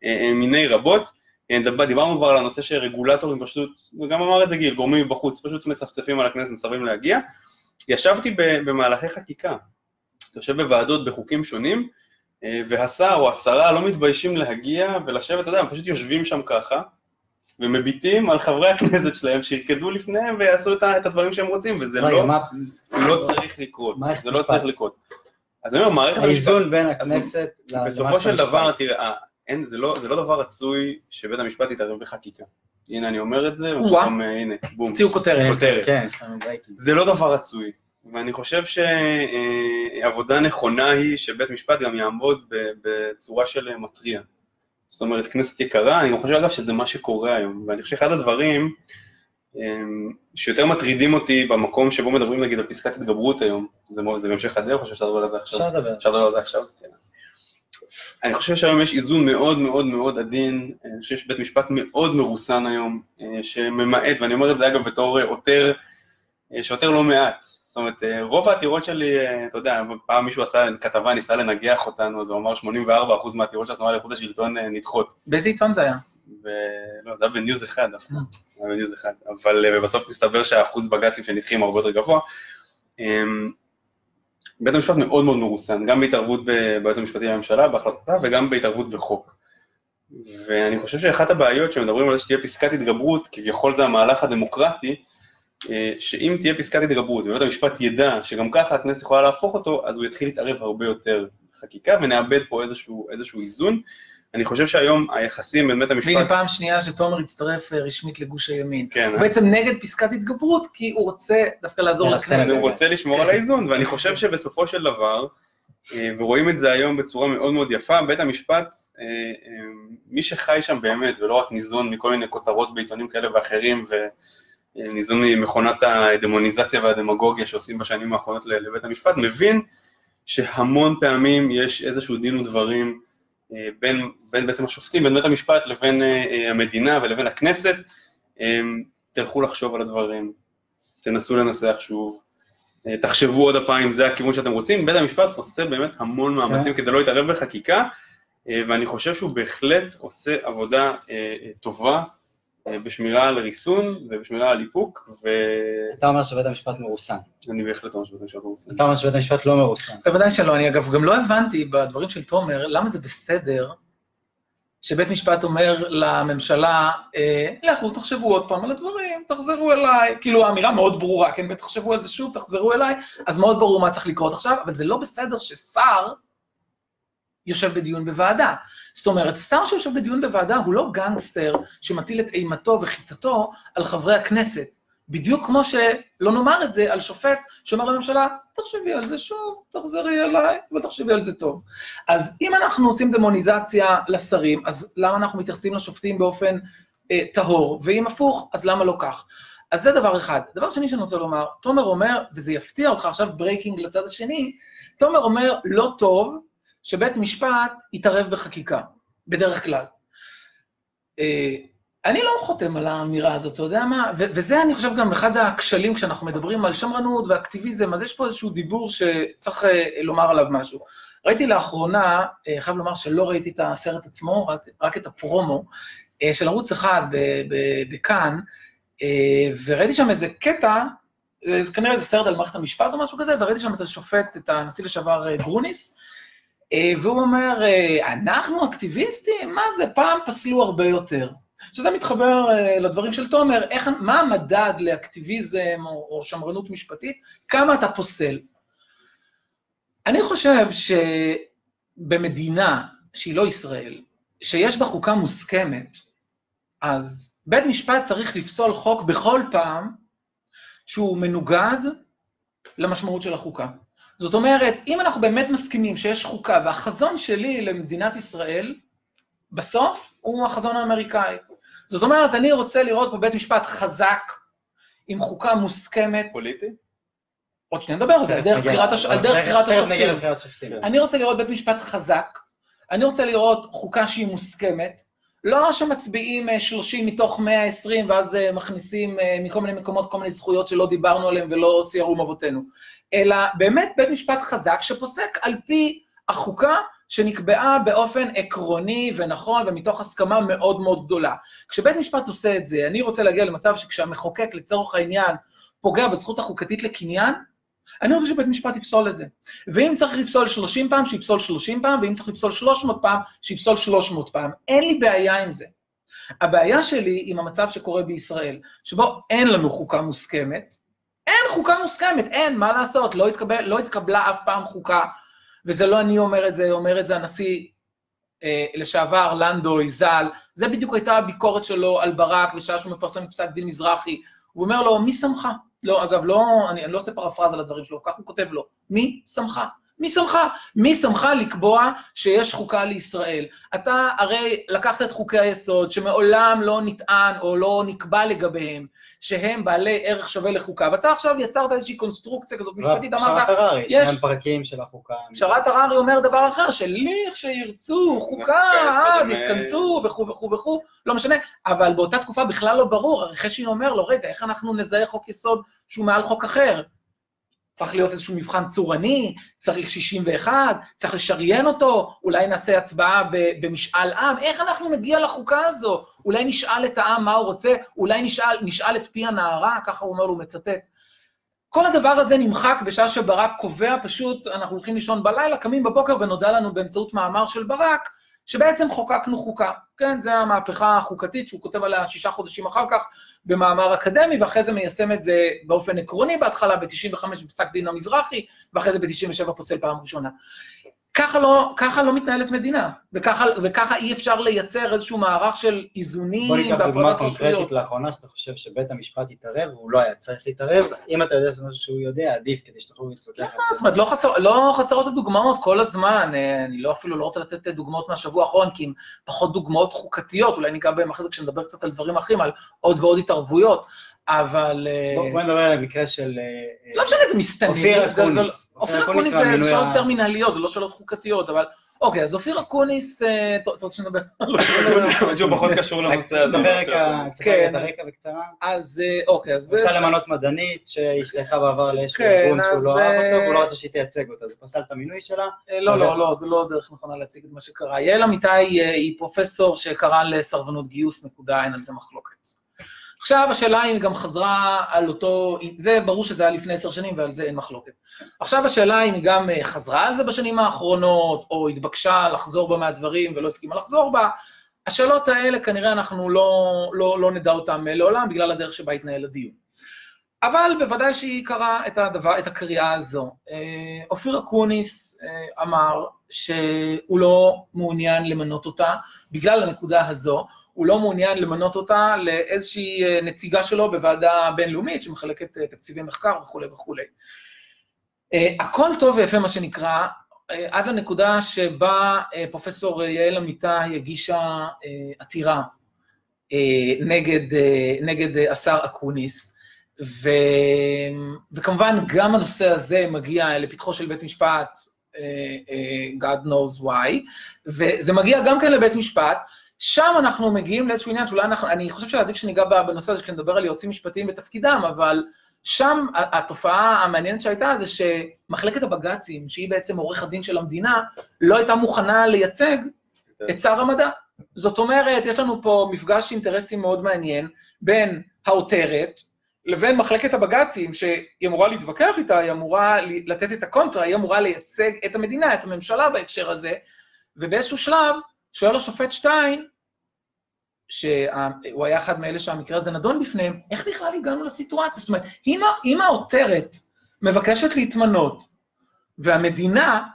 אה, אה מיני רבות. אה, דיברנו כבר על הנושא שרגולטורים פשוט, וגם אמר את זה גיל, גורמים מבחוץ, פשוט מצפצפים על הכנסת, מסרבים להגיע. ישבתי במהלכי חקיקה, אתה יושב בוועדות בחוקים שונים, אה, והשר או השרה לא מתביישים להגיע ולשבת, אתה יודע, הם פשוט יושבים שם ככה, ומביטים על חברי הכנסת שלהם שירקדו לפניהם ויעשו את הדברים שהם רוצים, וזה לא, לא צריך לקרות, זה לא צריך לקרות. אז אני אומר, מערכת המשפט... האיזון בין הכנסת למערכת המשפט. בסופו של דבר, תראה, אין, זה לא, זה לא דבר רצוי שבית המשפט יתערב בחקיקה. הנה, אני אומר את זה, ופתאום, הנה, בום. הוציאו כותרת. כותרת. כן. זה לא דבר רצוי. ואני חושב שעבודה נכונה היא שבית משפט גם יעמוד בצורה של מתריע. זאת אומרת, כנסת יקרה, אני חושב אגב שזה מה שקורה היום, ואני חושב שאחד הדברים אמ, שיותר מטרידים אותי במקום שבו מדברים נגיד על פסקת התגברות היום, זה, בהמשך הדרך, או שאפשר לדבר על זה עכשיו? אפשר לדבר. אפשר לדבר על זה עכשיו? אני חושב שהיום יש איזון מאוד מאוד מאוד עדין, אני חושב שבית משפט מאוד מרוסן היום, אה, שממעט, ואני אומר את זה אגב בתור עותר, אה, שעותר לא מעט, זאת אומרת, אה, רוב העתירות שלי, אה, אתה יודע, פעם מישהו עשה כתבה, ניסה לנגח אותנו, אז הוא אמר 84% מהעתירות של התנועה לאיכות השלטון אה, נדחות. באיזה עיתון זה היה? ו... לא, זה היה בניוז אחד דווקא, זה היה בניוז אחד, אבל בסוף מסתבר שהאחוז בג"צים שנדחים הרבה יותר גבוה. בית המשפט מאוד מאוד מרוסן, גם בהתערבות ביועץ המשפטי לממשלה, בהחלטתה, וגם בהתערבות בחוק. ואני חושב שאחת הבעיות שמדברים על זה שתהיה פסקת התגברות, כביכול זה המהלך הדמוקרטי, אה, שאם תהיה פסקת התגברות ובית המשפט ידע שגם ככה הכנסת יכולה להפוך אותו, אז הוא יתחיל להתערב הרבה יותר בחקיקה ונאבד פה איזשהו, איזשהו איזון. אני חושב שהיום היחסים בין בית המשפט... והנה פעם שנייה שתומר הצטרף אה, רשמית לגוש הימין. כן. הוא בעצם נגד פסקת התגברות, כי הוא רוצה דווקא לעזור לכנסת. הוא רוצה לשמור על האיזון, ואני חושב שבסופו של דבר, אה, ורואים את זה היום בצורה מאוד מאוד יפה, בית המשפט, מי שחי שם באמת, ולא רק ניזון מכל מיני כותרות בעיתונים כאלה ואחרים, ו... ניזון ממכונת הדמוניזציה והדמגוגיה שעושים בשנים האחרונות לבית המשפט, מבין שהמון פעמים יש איזשהו דין ודברים אה, בין, בין בעצם השופטים, בין בית המשפט לבין אה, אה, המדינה ולבין הכנסת, תלכו לחשוב על הדברים, תנסו לנסח שוב, תחשבו עוד הפעם אם זה הכיוון שאתם רוצים, בית המשפט עושה באמת המון מאמצים כן. כדי לא להתערב בחקיקה, ואני חושב שהוא בהחלט עושה עבודה טובה אה, בשמירה על ריסון ובשמירה על איפוק, ו... אתה אומר שבית המשפט מרוסן. אני בהחלט אומר שבית המשפט מרוסן. אתה אומר שבית המשפט לא מרוסן. בוודאי שלא, אני אגב גם לא הבנתי בדברים של תומר, למה זה בסדר שבית משפט אומר לממשלה, אה, לכו, תחשבו עוד פעם על הדברים, תחזרו אליי, כאילו האמירה מאוד ברורה, כן, ותחשבו על זה שוב, תחזרו אליי, אז מאוד ברור מה צריך לקרות עכשיו, אבל זה לא בסדר ששר יושב בדיון בוועדה. זאת אומרת, שר שיושב בדיון בוועדה הוא לא גנגסטר שמטיל את אימתו וחיתתו על חברי הכנסת. בדיוק כמו שלא נאמר את זה על שופט שאומר לממשלה, תחשבי על זה שוב, תחזרי אליי, ותחשבי על זה טוב. אז אם אנחנו עושים דמוניזציה לשרים, אז למה אנחנו מתייחסים לשופטים באופן אה, טהור? ואם הפוך, אז למה לא כך? אז זה דבר אחד. דבר שני שאני רוצה לומר, תומר אומר, וזה יפתיע אותך עכשיו breaking לצד השני, תומר אומר, לא טוב שבית משפט יתערב בחקיקה, בדרך כלל. אה, אני לא חותם על האמירה הזאת, אתה יודע מה? וזה, אני חושב, גם אחד הכשלים כשאנחנו מדברים על שמרנות ואקטיביזם, אז יש פה איזשהו דיבור שצריך אה, לומר עליו משהו. ראיתי לאחרונה, אה, חייב לומר שלא ראיתי את הסרט עצמו, רק, רק את הפרומו, של ערוץ אחד בכאן, וראיתי שם איזה קטע, זה כנראה איזה סרט על מערכת המשפט או משהו כזה, וראיתי שם את השופט, את הנשיא לשעבר גרוניס, והוא אומר, אה, אנחנו אקטיביסטים? מה זה, פעם פסלו הרבה יותר. שזה מתחבר uh, לדברים של תומר, איך, מה המדד לאקטיביזם או, או שמרנות משפטית, כמה אתה פוסל. אני חושב שבמדינה שהיא לא ישראל, שיש בה חוקה מוסכמת, אז בית משפט צריך לפסול חוק בכל פעם שהוא מנוגד למשמעות של החוקה. זאת אומרת, אם אנחנו באמת מסכימים שיש חוקה, והחזון שלי למדינת ישראל, בסוף הוא החזון האמריקאי. זאת אומרת, אני רוצה לראות פה בית משפט חזק, עם חוקה מוסכמת. פוליטי? עוד שניה נדבר על זה, על דרך בחירת השופטים. אני רוצה לראות בית משפט חזק, אני רוצה לראות חוקה שהיא מוסכמת, לא שמצביעים 30 אה, מתוך 120 ואז אה, מכניסים אה, מכל מיני מקומות כל מיני זכויות שלא דיברנו עליהן ולא סיירו עם אבותינו, אלא באמת בית משפט חזק שפוסק על פי החוקה שנקבעה באופן עקרוני ונכון ומתוך הסכמה מאוד מאוד גדולה. כשבית משפט עושה את זה, אני רוצה להגיע למצב שכשהמחוקק לצורך העניין פוגע בזכות החוקתית לקניין, אני רוצה שבית משפט יפסול את זה. ואם צריך לפסול 30 פעם, שיפסול 30 פעם, ואם צריך לפסול 300 פעם, שיפסול 300 פעם. אין לי בעיה עם זה. הבעיה שלי עם המצב שקורה בישראל, שבו אין לנו חוקה מוסכמת, אין חוקה מוסכמת, אין, מה לעשות, לא, התקבל, לא התקבלה אף פעם חוקה, וזה לא אני אומר את זה, אומר את זה הנשיא אה, לשעבר, לנדוי, ז"ל, זה בדיוק הייתה הביקורת שלו על ברק בשעה שהוא מפרסם פסק דין מזרחי. הוא אומר לו, מי שמך? לא, אגב, לא, אני, אני לא עושה פרפרזה לדברים שלו, כך הוא כותב לו, מי שמך? מי שמך? מי שמך לקבוע שיש חוקה לישראל? אתה הרי לקחת את חוקי היסוד, שמעולם לא נטען או לא נקבע לגביהם, שהם בעלי ערך שווה לחוקה, ואתה עכשיו יצרת איזושהי קונסטרוקציה כזאת משפטית, אמרת... פשרת הררי, יש שני פרקים של החוקה. פשרת הררי אומר דבר אחר, שליכשירצו חוקה, אז יתכנסו וכו' וכו' וכו', לא משנה, אבל באותה תקופה בכלל לא ברור, הרי חשין אומר לו, רגע, איך אנחנו נזהה חוק יסוד שהוא מעל חוק אחר? צריך להיות איזשהו מבחן צורני, צריך 61, צריך לשריין אותו, אולי נעשה הצבעה במשאל עם, איך אנחנו נגיע לחוקה הזו? אולי נשאל את העם מה הוא רוצה, אולי נשאל, נשאל את פי הנערה, ככה הוא אומר, הוא מצטט. כל הדבר הזה נמחק בשעה שברק קובע פשוט, אנחנו הולכים לישון בלילה, קמים בבוקר ונודע לנו באמצעות מאמר של ברק, שבעצם חוקקנו חוקה. כן, זו המהפכה החוקתית שהוא כותב עליה שישה חודשים אחר כך במאמר אקדמי, ואחרי זה מיישם את זה באופן עקרוני בהתחלה, ב-95 בפסק דין המזרחי, ואחרי זה ב-97 פוסל פעם ראשונה. ככה לא, ככה לא מתנהלת מדינה, וככה, וככה אי אפשר לייצר איזשהו מערך של איזונים. בוא ניקח דוגמה קונקרטית לאחרונה, שאתה חושב שבית המשפט יתערב, והוא לא היה צריך להתערב. אם אתה יודע שזה משהו שהוא יודע, עדיף כדי שתוכלו להתווכח על זה. זאת אומרת, לא, חסר, לא חסרות הדוגמאות כל הזמן. אה, אני לא אפילו לא רוצה לתת דוגמאות מהשבוע האחרון, כי אם פחות דוגמאות חוקתיות, אולי ניגע בהם אחרי זה כשנדבר קצת על דברים אחרים, על עוד ועוד התערבויות. אבל... בוא, בוא נדבר על המקרה של... לא משנה, זה מסתננים. אופיר אקוניס. אופיר אקוניס זה שאלות יותר מנהליות, זה לא שאלות חוקתיות, אבל... אוקיי, אז אופיר אקוניס, אתה רוצה שנדבר? <laughs> שהוא פחות קשור לנושא <laughs> הזה. תספר רקע, כן, את הרקע בקצרה. אז אוקיי, אז... רוצה למנות מדענית שהשתייכה בעבר לאש ארגון שהוא לא אהב אותו, והוא לא רצה שהיא תייצג אותו, אז הוא פסל את המינוי שלה. לא, לא, לא, זה לא דרך נכונה להציג את מה שקרה. יעל אמיתי היא פרופסור שקרא לסרבנות גיוס, נקודה, אין על זה מחלוקת. עכשיו השאלה אם גם חזרה על אותו, זה ברור שזה היה לפני עשר שנים ועל זה אין מחלוקת. עכשיו השאלה אם גם אה, חזרה על זה בשנים האחרונות, או התבקשה לחזור בה מהדברים ולא הסכימה לחזור בה, השאלות האלה כנראה אנחנו לא, לא, לא נדע אותן לעולם בגלל הדרך שבה התנהל הדיון. אבל בוודאי שהיא קראה את, את הקריאה הזו. אה, אופיר אקוניס אה, אמר שהוא לא מעוניין למנות אותה בגלל הנקודה הזו, הוא לא מעוניין למנות אותה לאיזושהי אה, נציגה שלו בוועדה בינלאומית שמחלקת תקציבי מחקר וכולי וכולי. הכל טוב ויפה מה שנקרא, עד לנקודה שבה פרופסור יעל אמיתי הגישה עתירה נגד, נגד השר אקוניס, ו... וכמובן, גם הנושא הזה מגיע לפתחו של בית משפט, God knows why, וזה מגיע גם כן לבית משפט, שם אנחנו מגיעים לאיזשהו עניין שאולי אנחנו, אני חושב שעדיף שניגע בנושא הזה כשנדבר על יועצים משפטיים בתפקידם, אבל שם התופעה המעניינת שהייתה זה שמחלקת הבג"צים, שהיא בעצם עורך הדין של המדינה, לא הייתה מוכנה לייצג את שר המדע. זאת אומרת, יש לנו פה מפגש אינטרסים מאוד מעניין בין העותרת, לבין מחלקת הבג"צים, שהיא אמורה להתווכח איתה, היא אמורה לתת את הקונטרה, היא אמורה לייצג את המדינה, את הממשלה בהקשר הזה, ובאיזשהו שלב שואל השופט שטיין, שהוא היה אחד מאלה שהמקרה הזה נדון בפניהם, איך בכלל הגענו לסיטואציה? זאת אומרת, אם, אם העותרת מבקשת להתמנות, והמדינה,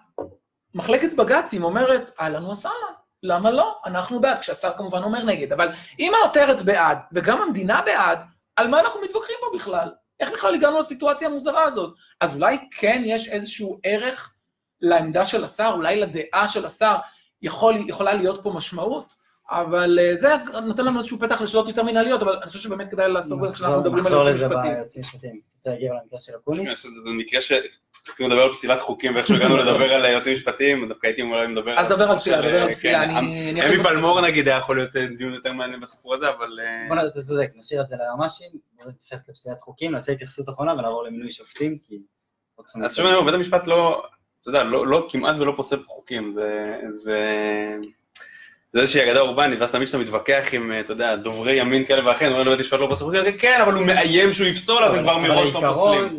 מחלקת בג"צים אומרת, אהלן וסהלן, למה לא? אנחנו בעד, כשהשר כמובן אומר נגד, אבל אם העותרת בעד, וגם המדינה בעד, על מה אנחנו מתווכחים פה בכלל? איך בכלל הגענו לסיטואציה המוזרה הזאת? אז אולי כן יש איזשהו ערך לעמדה של השר, אולי לדעה של השר יכול, יכולה להיות פה משמעות, אבל אה, זה נותן לנו איזשהו פתח לשאלות יותר מנהליות, אבל אני חושב שבאמת כדאי לעסוק בזה כשאנחנו מדברים על יועצים משפטיים. נחזור לזה ביועצים רוצה להגיע למקרה של אקוניס? זה מקרה ש... רוצים לדבר על פסילת חוקים ואיכשהו הגענו <laughs> לדבר על יועצים משפטיים, דווקא הייתי אולי מדבר על... אז דבר על פסילה, דבר על פסילה, כן, אני... אמי פלמור נגיד היה יכול להיות אה, דיון יותר מעניין בסיפור הזה, אבל... אה, בוא נדע, אתה צודק, נשאיר את זה ליועמ"שים, בוא נתייחס לפסילת חוקים, נעשה התייחסות אחרונה ונעבור למינוי שופטים, כי... אז שוב, בית המשפט לא, אתה יודע, לא, לא כמעט ולא פוסל חוקים, זה... זה איזושהי אגדה אורבנית, ואז תמיד כשאתה מתווכח עם, אתה יודע, דוברי ימין כאלה ואחרים, אומרים לבית משפט לא פוסל חוקים, כן, אבל הוא מאיים שהוא יפסול, אז הם כבר מראש לא פוסלים.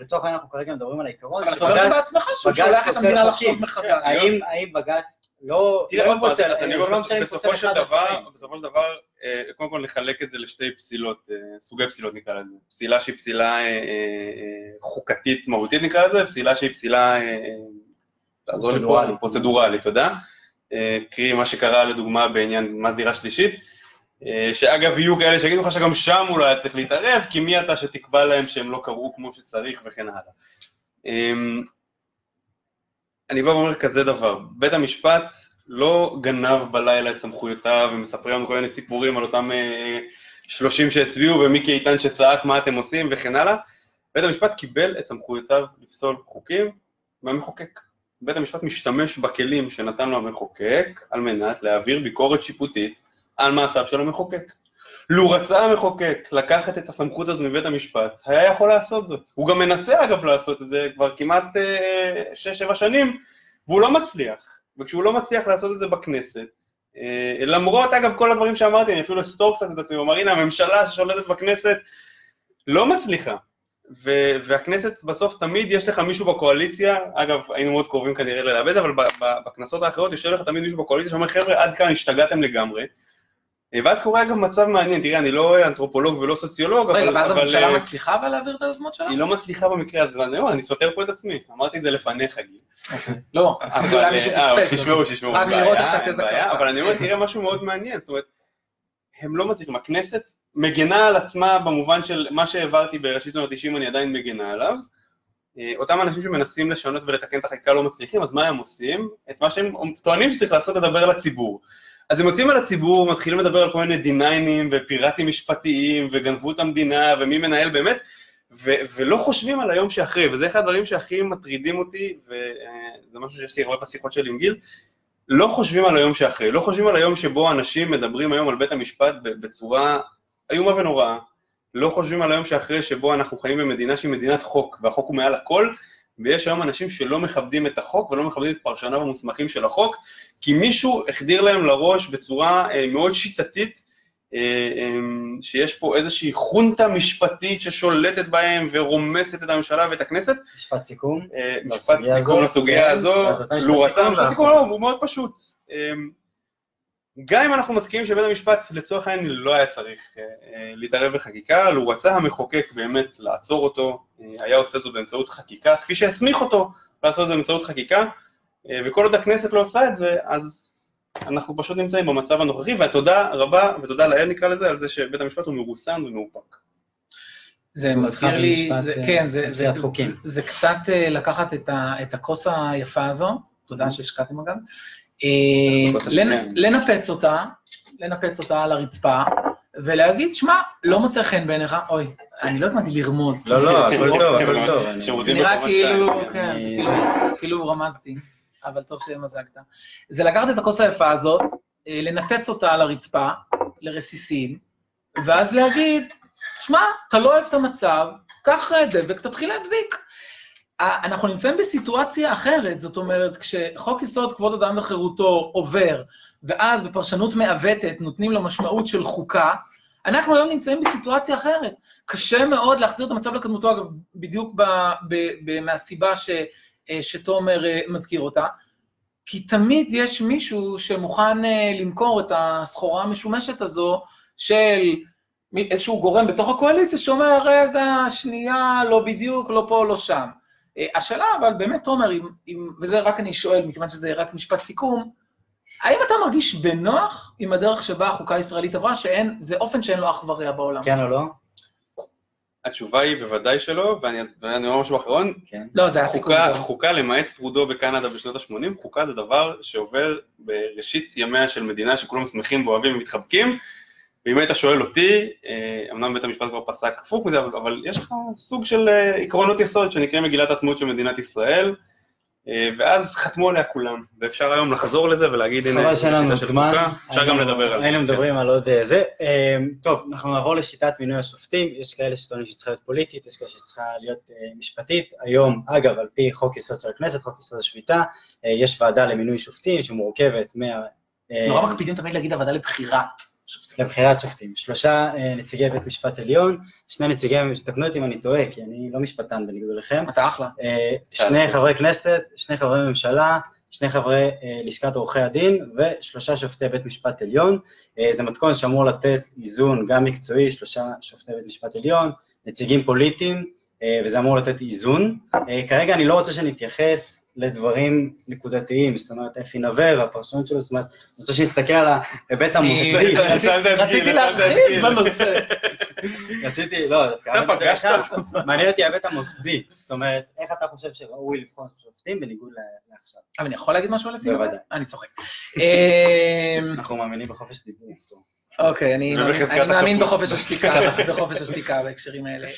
לצורך העניין אנחנו כרגע מדברים על העיקרון, אבל אתה אומר בעצמך שהוא שולח את המדינה לחשוב מחדש. האם בג"ץ לא, לא פוסל, אז אני אומר, בסופו של דבר, בסופו של דבר, אה, קודם כל נחלק את זה לשתי פסילות, אה, סוגי פסילות נקרא לזה. פסילה שהיא פסילה אה, חוקתית מהותית נקרא לזה, פסילה שהיא פסילה, פרוצדורלית, תודה. אה, קרי מה שקרה לדוגמה בעניין מס דירה שלישית, אה, שאגב יהיו כאלה שיגידו לך שגם שם הוא לא היה צריך להתערב, כי מי אתה שתקבע להם שהם לא קראו כמו שצריך וכן הלאה. אני בא ואומר כזה דבר, בית המשפט לא גנב בלילה את סמכויותיו ומספר לנו כל מיני סיפורים על אותם אה, שלושים שהצביעו ומיקי איתן שצעק מה אתם עושים וכן הלאה, בית המשפט קיבל את סמכויותיו לפסול חוקים מהמחוקק. בית המשפט משתמש בכלים שנתן לו המחוקק על מנת להעביר ביקורת שיפוטית על מעשיו של המחוקק. לו רצה המחוקק לקחת את הסמכות הזו מבית המשפט, היה יכול לעשות זאת. הוא גם מנסה אגב לעשות את זה כבר כמעט 6-7 אה, שנים, והוא לא מצליח. וכשהוא לא מצליח לעשות את זה בכנסת, אה, למרות אגב כל הדברים שאמרתי, אני אפילו אסתור קצת את עצמי, הוא אמר הנה הממשלה ששולטת בכנסת לא מצליחה. ו- והכנסת בסוף תמיד יש לך מישהו בקואליציה, אגב היינו מאוד קרובים כנראה ללאבד, אבל בכנסות האחרות יושב לך תמיד מישהו בקואליציה שאומר חבר'ה עד כאן השתגעתם לגמרי. אה, ואז קורה אגב מצב מעניין, תראה אני לא אנתרופולוג ולא סוציולוג, אבל... רגע, ואז הממשלה אה, מצליחה אבל להעביר את היוזמות שלה? היא לא מצליחה במקרה הזה, אני, אני סותר פה את עצמי, אמרתי את זה לפניך גיל. אוקיי. לא, אה, שישמעו, שישמעו. רק לראות איך שהתזה קרסה. אבל אני אומר, תראה משהו מאוד מעניין, זאת אומרת, הם לא מצליחים, הכנסת מגנה על עצמה במובן של מה שהעברתי בראשית שנות ה-90 אני עדיין מגנה עליו. אותם אנשים שמנסים לשנות ולתקן את החקיקה לא מצליחים, אז מה הם עושים? את מה שהם טוענים שצריך לעשות, לדבר לציבור. אז הם יוצאים על הציבור, מתחילים לדבר על כל מיני דיניינים ופיראטים משפטיים וגנבו את המדינה ומי מנהל באמת, ולא חושבים על היום שאחרי, וזה אחד הדברים שהכי מטרידים אותי, וזה משהו שיש לי הרבה בשיחות שלי עם גיל, לא חושבים על היום שאחרי, לא חושבים על היום שבו אנשים מדברים היום על בית המשפט בצורה איומה ונוראה, לא חושבים על היום שאחרי שבו אנחנו חיים במדינה שהיא מדינת חוק, והחוק הוא מעל הכל, ויש היום אנשים שלא מכבדים את החוק ולא מכבדים את פרשניו המוסמכים של החוק, כי מישהו החדיר להם לראש בצורה אה, מאוד שיטתית, אה, אה, שיש פה איזושהי חונטה משפטית ששולטת בהם ורומסת את הממשלה ואת הכנסת. משפט סיכום. אה, משפט סיכום לסוגיה כן, הזו, לו רצה משפט סיכום, לא, הוא מאוד פשוט. גם אם אנחנו מסכימים שבית המשפט לצורך העניין לא היה צריך להתערב בחקיקה, לו רצה המחוקק באמת לעצור אותו, היה עושה זאת באמצעות חקיקה, כפי שהסמיך אותו לעשות את זה באמצעות חקיקה, וכל עוד הכנסת לא עושה את זה, אז אנחנו פשוט נמצאים במצב הנוכחי, והתודה רבה, ותודה לאל נקרא לזה, על זה שבית המשפט הוא מרוסן ומאופק. זה מזכיר לי, זה, אה, כן, זה, זה, זה, זה קצת אה, לקחת את, ה, את הכוס היפה הזו, תודה mm-hmm. שהשקעתם אגב, אה, לנפץ אותה, לנפץ אותה על הרצפה, ולהגיד, שמע, לא מוצא חן בעיניך, אוי, אני לא התכוונתי לרמוז. לא, לא, הכל טוב, הכל טוב. זה נראה כאילו, כן, כאילו רמזתי, אבל טוב שמזגת. זה לקחת את הכוס היפה הזאת, אה, לנפץ אותה על הרצפה, לרסיסים, ואז להגיד, שמע, אתה לא אוהב את המצב, קח דבק, תתחיל להדביק. אנחנו נמצאים בסיטואציה אחרת, זאת אומרת, כשחוק יסוד כבוד אדם וחירותו עובר, ואז בפרשנות מעוותת נותנים לו משמעות של חוקה, אנחנו היום נמצאים בסיטואציה אחרת. קשה מאוד להחזיר את המצב לקדמותו, אגב, בדיוק ב, ב, ב, מהסיבה ש, שתומר אה, מזכיר אותה, כי תמיד יש מישהו שמוכן אה, למכור את הסחורה המשומשת הזו של איזשהו גורם בתוך הקואליציה שאומר, רגע, שנייה, לא בדיוק, לא פה, לא שם. השאלה, אבל באמת, תומר, אם, אם, וזה רק אני שואל, מכיוון שזה רק משפט סיכום, האם אתה מרגיש בנוח עם הדרך שבה החוקה הישראלית עברה, שאין, זה אופן שאין לו אח ורע בעולם? כן או לא? התשובה היא בוודאי שלא, ואני, אומר משהו אחרון. כן. לא, זה הסיכום. חוקה, חוקה, למעט טרודו בקנדה בשנות ה-80, חוקה זה דבר שעובר בראשית ימיה של מדינה שכולם שמחים ואוהבים ומתחבקים, ואם היית שואל אותי, אה, אמנם בית המשפט כבר פסק הפוך מזה, אבל, אבל יש לך סוג של אה, עקרונות יסוד שנקראים מגילת העצמאות של מדינת ישראל, ואז חתמו עליה כולם, ואפשר היום לחזור לזה ולהגיד, הנה, חבל שאין לנו זמן, אפשר גם לדבר על זה. היינו מדברים על עוד זה. טוב, אנחנו נעבור לשיטת מינוי השופטים, יש כאלה שטוענים שצריכה להיות פוליטית, יש כאלה שצריכה להיות משפטית. היום, אגב, על פי חוק יסוד של הכנסת, חוק יסוד השפיטה, יש ועדה למינוי שופטים שמורכבת מה... נורא מקפידים תמיד להגיד הוועדה לבחירת. לבחירת שופטים. שלושה אה, נציגי בית משפט עליון, שני נציגי, תקנו אותי אם אני טועה, כי אני לא משפטן בניגוד אליכם. אתה אחלה. אה, שני חברי כנסת, שני חברי ממשלה, שני חברי אה, לשכת עורכי הדין ושלושה שופטי בית משפט עליון. זה מתכון שאמור לתת איזון גם מקצועי, שלושה שופטי בית משפט עליון, נציגים פוליטיים, וזה אמור לתת איזון. כרגע אני לא רוצה שנתייחס לדברים נקודתיים, זאת אומרת, אפי נווה והפרשנות שלו, זאת אומרת, אני רוצה שנסתכל על ההיבט המוסדי. <laughs> רציתי להרחיב בנושא. רציתי, לא, מעניין אותי ההיבט המוסדי, זאת אומרת, איך אתה חושב שראוי לבחון שופטים בניגוד לעכשיו? אבל אני יכול להגיד משהו לפי בוודאי. אני צוחק. אנחנו מאמינים בחופש דיבור. אוקיי, אני מאמין בחופש השתיקה, בחופש השתיקה בהקשרים האלה.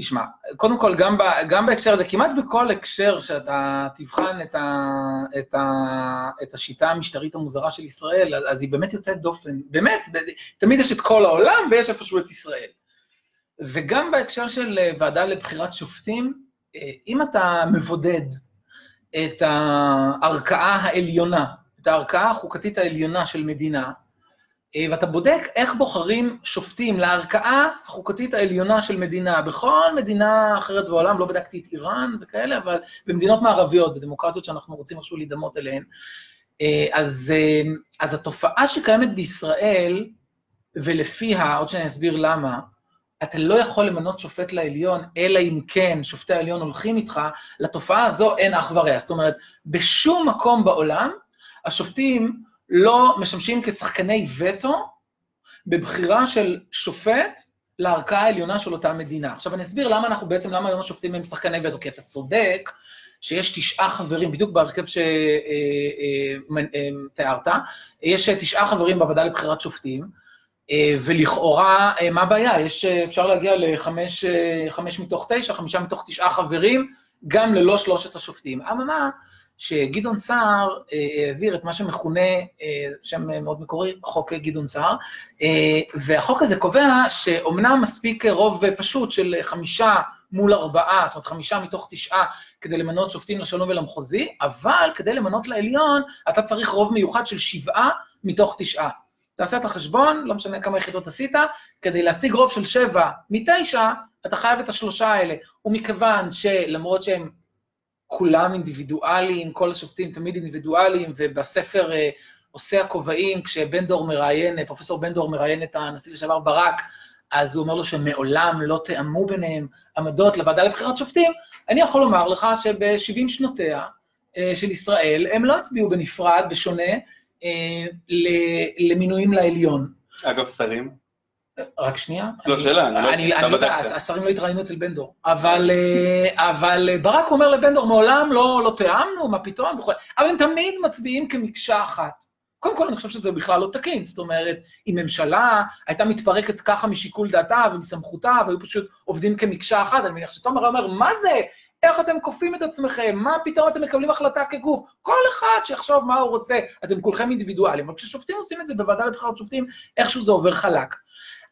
תשמע, קודם כל, גם, ב, גם בהקשר הזה, כמעט בכל הקשר שאתה תבחן את, ה, את, ה, את השיטה המשטרית המוזרה של ישראל, אז היא באמת יוצאת דופן. באמת, תמיד יש את כל העולם ויש איפשהו את ישראל. וגם בהקשר של אה, ועדה לבחירת שופטים, אה, אם אתה מבודד את הערכאה העליונה, את הערכאה החוקתית העליונה של מדינה, ואתה בודק איך בוחרים שופטים לערכאה החוקתית העליונה של מדינה. בכל מדינה אחרת בעולם, לא בדקתי את איראן וכאלה, אבל במדינות מערביות, בדמוקרטיות שאנחנו רוצים איכשהו להידמות אליהן. אה, אז, אה, אז התופעה שקיימת בישראל, ולפיה, עוד שאני אסביר למה, אתה לא יכול למנות שופט לעליון, אלא אם כן שופטי העליון הולכים איתך, לתופעה הזו אין אח ורע. זאת אומרת, בשום מקום בעולם, השופטים לא משמשים כשחקני וטו בבחירה של שופט לערכאה העליונה של אותה מדינה. עכשיו אני אסביר למה אנחנו בעצם, למה היום השופטים הם שחקני וטו, כי אתה צודק שיש תשעה חברים, בדיוק בהרכב שתיארת, אה, אה, אה, יש תשעה חברים בוועדה לבחירת שופטים, ולכאורה, מה הבעיה? יש, אפשר להגיע לחמש מתוך תשע, חמישה מתוך תשעה חברים, גם ללא שלושת השופטים. אממה, שגדעון סער אה, העביר את מה שמכונה, אה, שם מאוד מקורי, חוק גדעון סער, אה, והחוק הזה קובע שאומנם מספיק רוב פשוט של חמישה מול ארבעה, זאת אומרת חמישה מתוך תשעה, כדי למנות שופטים לשלום ולמחוזי, אבל כדי למנות לעליון, אתה צריך רוב מיוחד של שבעה מתוך תשעה. תעשה את החשבון, לא משנה כמה יחידות עשית, כדי להשיג רוב של שבע מתשע, אתה חייב את השלושה האלה. ומכיוון שלמרות שהם כולם אינדיבידואליים, כל השופטים תמיד אינדיבידואליים, ובספר אה, עושה הכובעים, כשבן דור מראיין, אה, פרופסור בן דור מראיין את הנשיא לשעבר ברק, אז הוא אומר לו שמעולם לא תאמו ביניהם עמדות לוועדה לבחירת שופטים, אני יכול לומר לך שב-70 שנותיה אה, של ישראל, הם לא הצביעו בנפרד, בשונה, למינויים לעליון. אגב, שרים? רק שנייה. לא, שאלה, אני לא... לא יודע, השרים לא התראיינו אצל בן דור. אבל אה, ברק אומר לבן דור, מעולם לא, לא תיאמנו, מה פתאום וכו', אבל הם תמיד מצביעים כמקשה אחת. קודם כל, אני חושב שזה בכלל לא תקין. זאת אומרת, אם ממשלה הייתה מתפרקת ככה משיקול דעתה ומסמכותה, והיו פשוט עובדים כמקשה אחת, אני מניח שתומר אומר, מה זה? איך אתם כופים את עצמכם? מה פתאום אתם מקבלים החלטה כגוף? כל אחד שיחשוב מה הוא רוצה. אתם כולכם אינדיבידואלים, אבל כששופטים עושים את זה בוועדה לבחירת שופטים, איכשהו זה עובר חלק.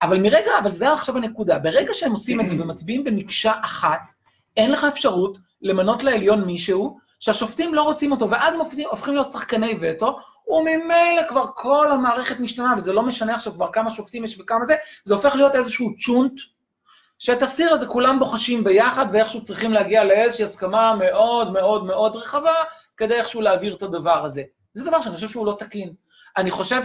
אבל מרגע, אבל זה עכשיו הנקודה, ברגע שהם עושים את זה <clears throat> ומצביעים במקשה אחת, אין לך אפשרות למנות לעליון מישהו שהשופטים לא רוצים אותו, ואז הם הופכים, הופכים להיות שחקני וטו, וממילא כבר כל המערכת משתנה, וזה לא משנה עכשיו כבר כמה שופטים יש וכמה זה, זה הופך להיות איזשהו צ'ונט, שאת הסיר הזה כולם בוחשים ביחד, ואיכשהו צריכים להגיע לאיזושהי הסכמה מאוד מאוד מאוד רחבה, כדי איכשהו להעביר את הדבר הזה. זה דבר שאני חושב שהוא לא תקין. אני חושב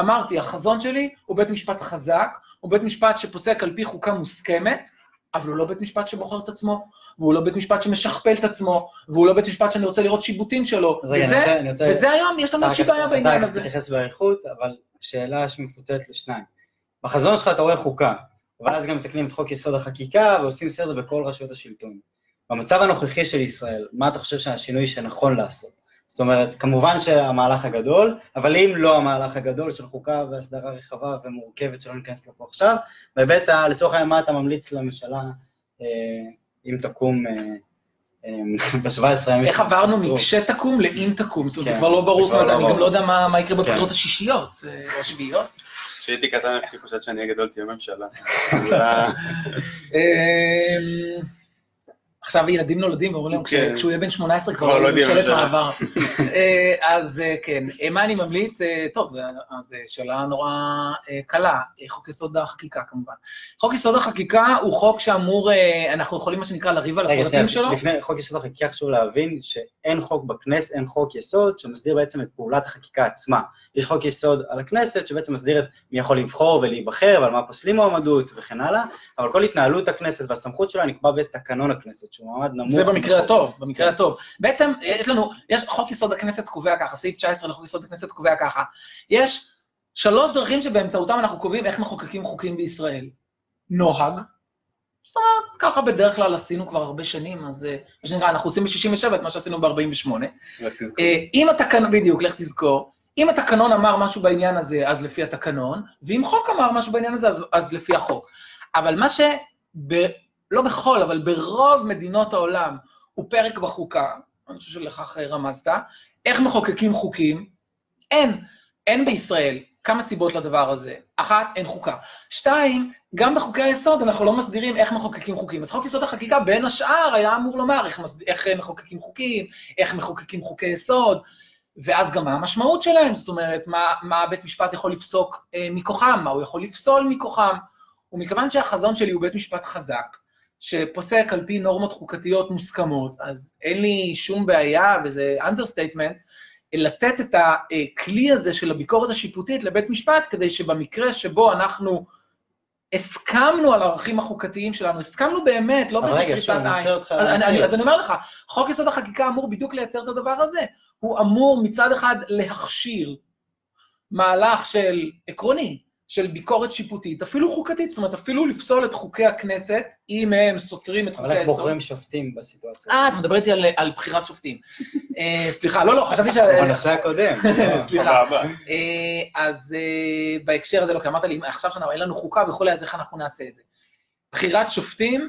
שאמרתי, החזון שלי הוא בית משפט חזק, הוא בית משפט שפוסק על פי חוקה מוסכמת, אבל הוא לא בית משפט שבוחר את עצמו, והוא לא בית משפט שמשכפל את עצמו, והוא לא בית משפט שאני רוצה לראות שיבוטים שלו. אז רגע, אני רוצה- אני רוצה- וזה היום, יש לנו איזושהי בעיה בעניין אתה הזה. תתייחס באריכות, אבל שאלה שמפוצלת לשניים. בחזון שלך אתה רואה חוקה, אבל אז גם מתקנים את חוק יסוד החקיקה ועושים סדר בכל רשויות השלטון. במצב הנוכחי של ישראל, מה אתה חושב שהשינוי שנכון לעשות? זאת אומרת, כמובן שהמהלך הגדול, אבל אם לא המהלך הגדול של חוקה והסדרה רחבה ומורכבת שלא ניכנס לפה עכשיו, בהיבט, ה- לצורך העניין, מה אתה ממליץ לממשלה, אה, אם תקום <laughs> ב-17 ימים? איך עברנו? מכשתקום לאם תקום, זאת אומרת, זה כן. כבר לא ברור, זאת אומרת, לא אני גם לא. יודע מה יקרה בבחירות כן. השישיות, אה, או השביעיות. כשהייתי קטן הייתי חושבת שאני אהיה גדול תהיה ממשלה. <laughs> עכשיו ילדים נולדים ואומרים להם, כן. כשהוא יהיה בן 18 כבר לא יהיה ממשלת. מעבר. אה, אז אה, כן, אה, מה אני ממליץ? טוב, אז שאלה נורא קלה, חוק יסוד החקיקה כמובן. חוק יסוד החקיקה הוא חוק שאמור, אנחנו יכולים מה שנקרא לריב על הפרטים שלו. לפני חוק יסוד החקיקה חשוב להבין שאין חוק בכנסת, אין חוק יסוד שמסדיר בעצם את פעולת החקיקה עצמה. יש חוק יסוד על הכנסת שבעצם מסדיר את מי יכול לבחור ולהיבחר ועל מה פוסלים מועמדות וכן הלאה, אבל כל התנהלות הכנסת והסמכות שלה נקבע בתקנון הכנסת, שהוא מעמד נמוך. זה במקרה. הטוב, במקרה כן. הטוב. בעצם יש לנו, יש, חוק יסוד הכנסת קובע ככה, סעיף 19 לחוק יסוד הכנסת קובע ככה, יש שלוש דרכים שבאמצעותם אנחנו קובעים איך מחוקקים חוקים בישראל. נוהג, זאת אומרת, ככה בדרך כלל עשינו כבר הרבה שנים, אז אה, מה שנקרא, אנחנו עושים ב-67 את מה שעשינו ב-48. רק תזכור. אה, אם התקנון, בדיוק, לך תזכור, אם התקנון אמר משהו בעניין הזה, אז לפי התקנון, ואם חוק אמר משהו בעניין הזה, אז- אז לפי החוק. אבל מה ש... לא בכל, אבל ברוב מדינות העולם הוא פרק בחוקה, אני חושב שלכך רמזת, איך מחוקקים חוקים? אין. אין בישראל. כמה סיבות לדבר הזה. אחת, אין חוקה. שתיים, גם בחוקי היסוד אנחנו לא מסדירים איך מחוקקים חוקים. אז חוק יסוד החקיקה, בין השאר, היה אמור לומר איך, מסד... איך מחוקקים חוקים, איך מחוקקים חוקי יסוד, ואז גם מה המשמעות שלהם, זאת אומרת, מה, מה בית משפט יכול לפסוק אה, מכוחם, מה הוא יכול לפסול מכוחם. ומכיוון שהחזון שלי הוא בית משפט חזק, שפוסק על פי נורמות חוקתיות מוסכמות, אז אין לי שום בעיה, וזה understatement, לתת את הכלי הזה של הביקורת השיפוטית לבית משפט, כדי שבמקרה שבו אנחנו הסכמנו על הערכים החוקתיים שלנו, הסכמנו באמת, לא באיזה רגע, שוב, אני עין. עוצר אותך אז אני- להציע. אז אני אומר לך, חוק יסוד החקיקה אמור בדיוק לייצר את הדבר הזה. הוא אמור מצד אחד להכשיר מהלך של עקרוני, של ביקורת שיפוטית, אפילו חוקתית, זאת אומרת, אפילו לפסול את חוקי הכנסת, אם הם סותרים את אבל חוקי איך היסוד. בוחרים שופטים בסיטואציה? אה, אתה מדבר איתי על, על בחירת שופטים. אה, סליחה, לא, לא, חשבתי ש... בנושא הקודם. <laughs> סליחה. הבא. אה, אז אה, בהקשר הזה, לא, כי אמרת לי, עכשיו שאנחנו, אין לנו חוקה וכולי, אז איך אנחנו נעשה את זה? בחירת שופטים, אה,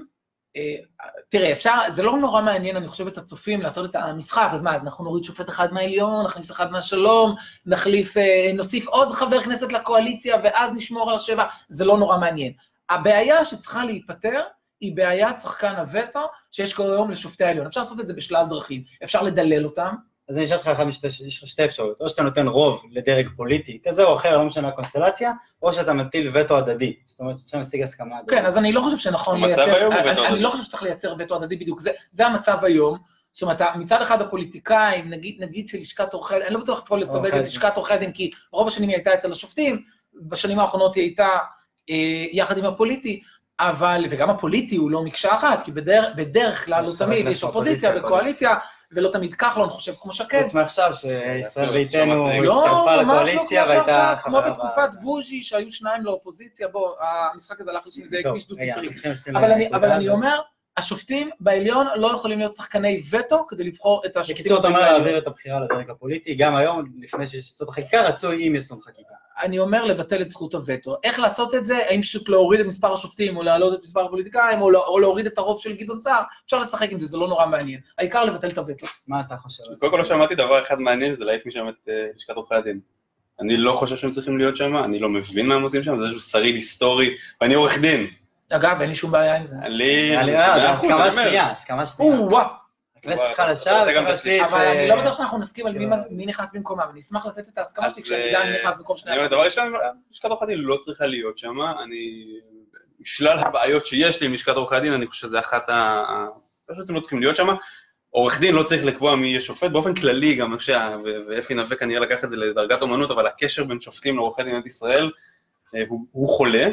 תראה, אפשר, זה לא נורא מעניין, אני חושב, את הצופים לעשות את המשחק, אז מה, אז אנחנו נוריד שופט אחד מהעליון, נכניס אחד מהשלום, נחליף, אה, נוסיף עוד חבר כנסת לקואליציה, ואז נשמור על השבע, זה לא נורא מעניין. הבעיה שצריכה להיפתר, היא בעיית שחקן הווטו שיש כל היום לשופטי העליון. אפשר לעשות את זה בשלל דרכים. אפשר לדלל אותם, אז אני אשאל אותך אחד משתי, שתי אפשרויות, או שאתה נותן רוב לדרג פוליטי, כזה או אחר, לא משנה הקונסטלציה, או שאתה מטיל וטו הדדי. זאת אומרת שצריכים להשיג הסכמה. כן, אז אני לא חושב שנכון המצב לייצר... היום הוא אני, וטו אני הדדי. לא חושב שצריך לייצר וטו הדדי בדיוק, זה, זה המצב היום. זאת אומרת, מצד אחד הפוליטיקאים, נגיד, נגיד של לשכת עורכי הדין, אני לא בטוח איפה לסווג את. לשכת עורכי הדין, כי רוב השנים היא הייתה אצל השופטים, בשנים האחרונות היא הייתה אה, יחד עם הפוליטי, אבל, וגם הפוליטי הוא לא מקשה אחת, כי בדרך, בדרך כלל לא תמיד, יש אופוזיציה אופוזיציה, וקואליציה, ולא תמיד כחלון חושב כמו שקד. חוץ מעכשיו, שישראל ביתנו לא, הצטרפה ממש לא לקואליציה כמו והייתה שעכשיו, כמו חברה בתקופת בוז'י, שהיו שניים לאופוזיציה, בוא, המשחק הזה הלך שזה טוב, כביש דו-סטרי. אבל אני. אומר, השופטים בעליון לא יכולים להיות שחקני וטו כדי לבחור את השופטים. בקיצור, אתה אומר. להעביר את הבחירה לדרג הפוליטי, גם היום, לפני שיש יסוד חקיקה, רצוי עם יסוד חקיקה. אני אומר לבטל את זכות הווטו. איך לעשות את זה? האם פשוט להוריד את מספר השופטים, או להעלות את מספר הפוליטיקאים, או, לא, או להוריד את הרוב של גדעון סער? אפשר לשחק עם זה, זה לא נורא מעניין. העיקר לבטל את הווטו. מה אתה חושב על זה? קודם כל לא שמעתי דבר אחד מעניין, זה להעיף משם את אה, לשכת עורכי הדין. אני לא חושב שהם צריכים להיות שם, אני לא מבין מה הם עושים שם, זה איזשהו שריד היסטורי, ואני עורך דין. אגב, אין לי שום בעיה עם זה. לי... מאה אה, אחוז, הסכמה אני. שנייה, הסכמה שנייה. או-אה, הכנסת חלשה, אבל אני לא בטוח שאנחנו נסכים על מי נכנס במקומה, ואני אשמח לתת את ההסכמה שלי כשאני יודע מי נכנס במקום שני דבר ראשון, לשכת עורכי הדין לא צריכה להיות שם, אני... שלל הבעיות שיש לי עם לשכת עורכי הדין, אני חושב שזה אחת ה... פשוט הם לא צריכים להיות שם. עורך דין לא צריך לקבוע מי יהיה שופט, באופן כללי גם, ואפי נווה כנראה לקח את זה לדרגת אומנות, אבל הקשר בין שופטים לעורכי דין במדינת ישראל הוא, הוא חולה.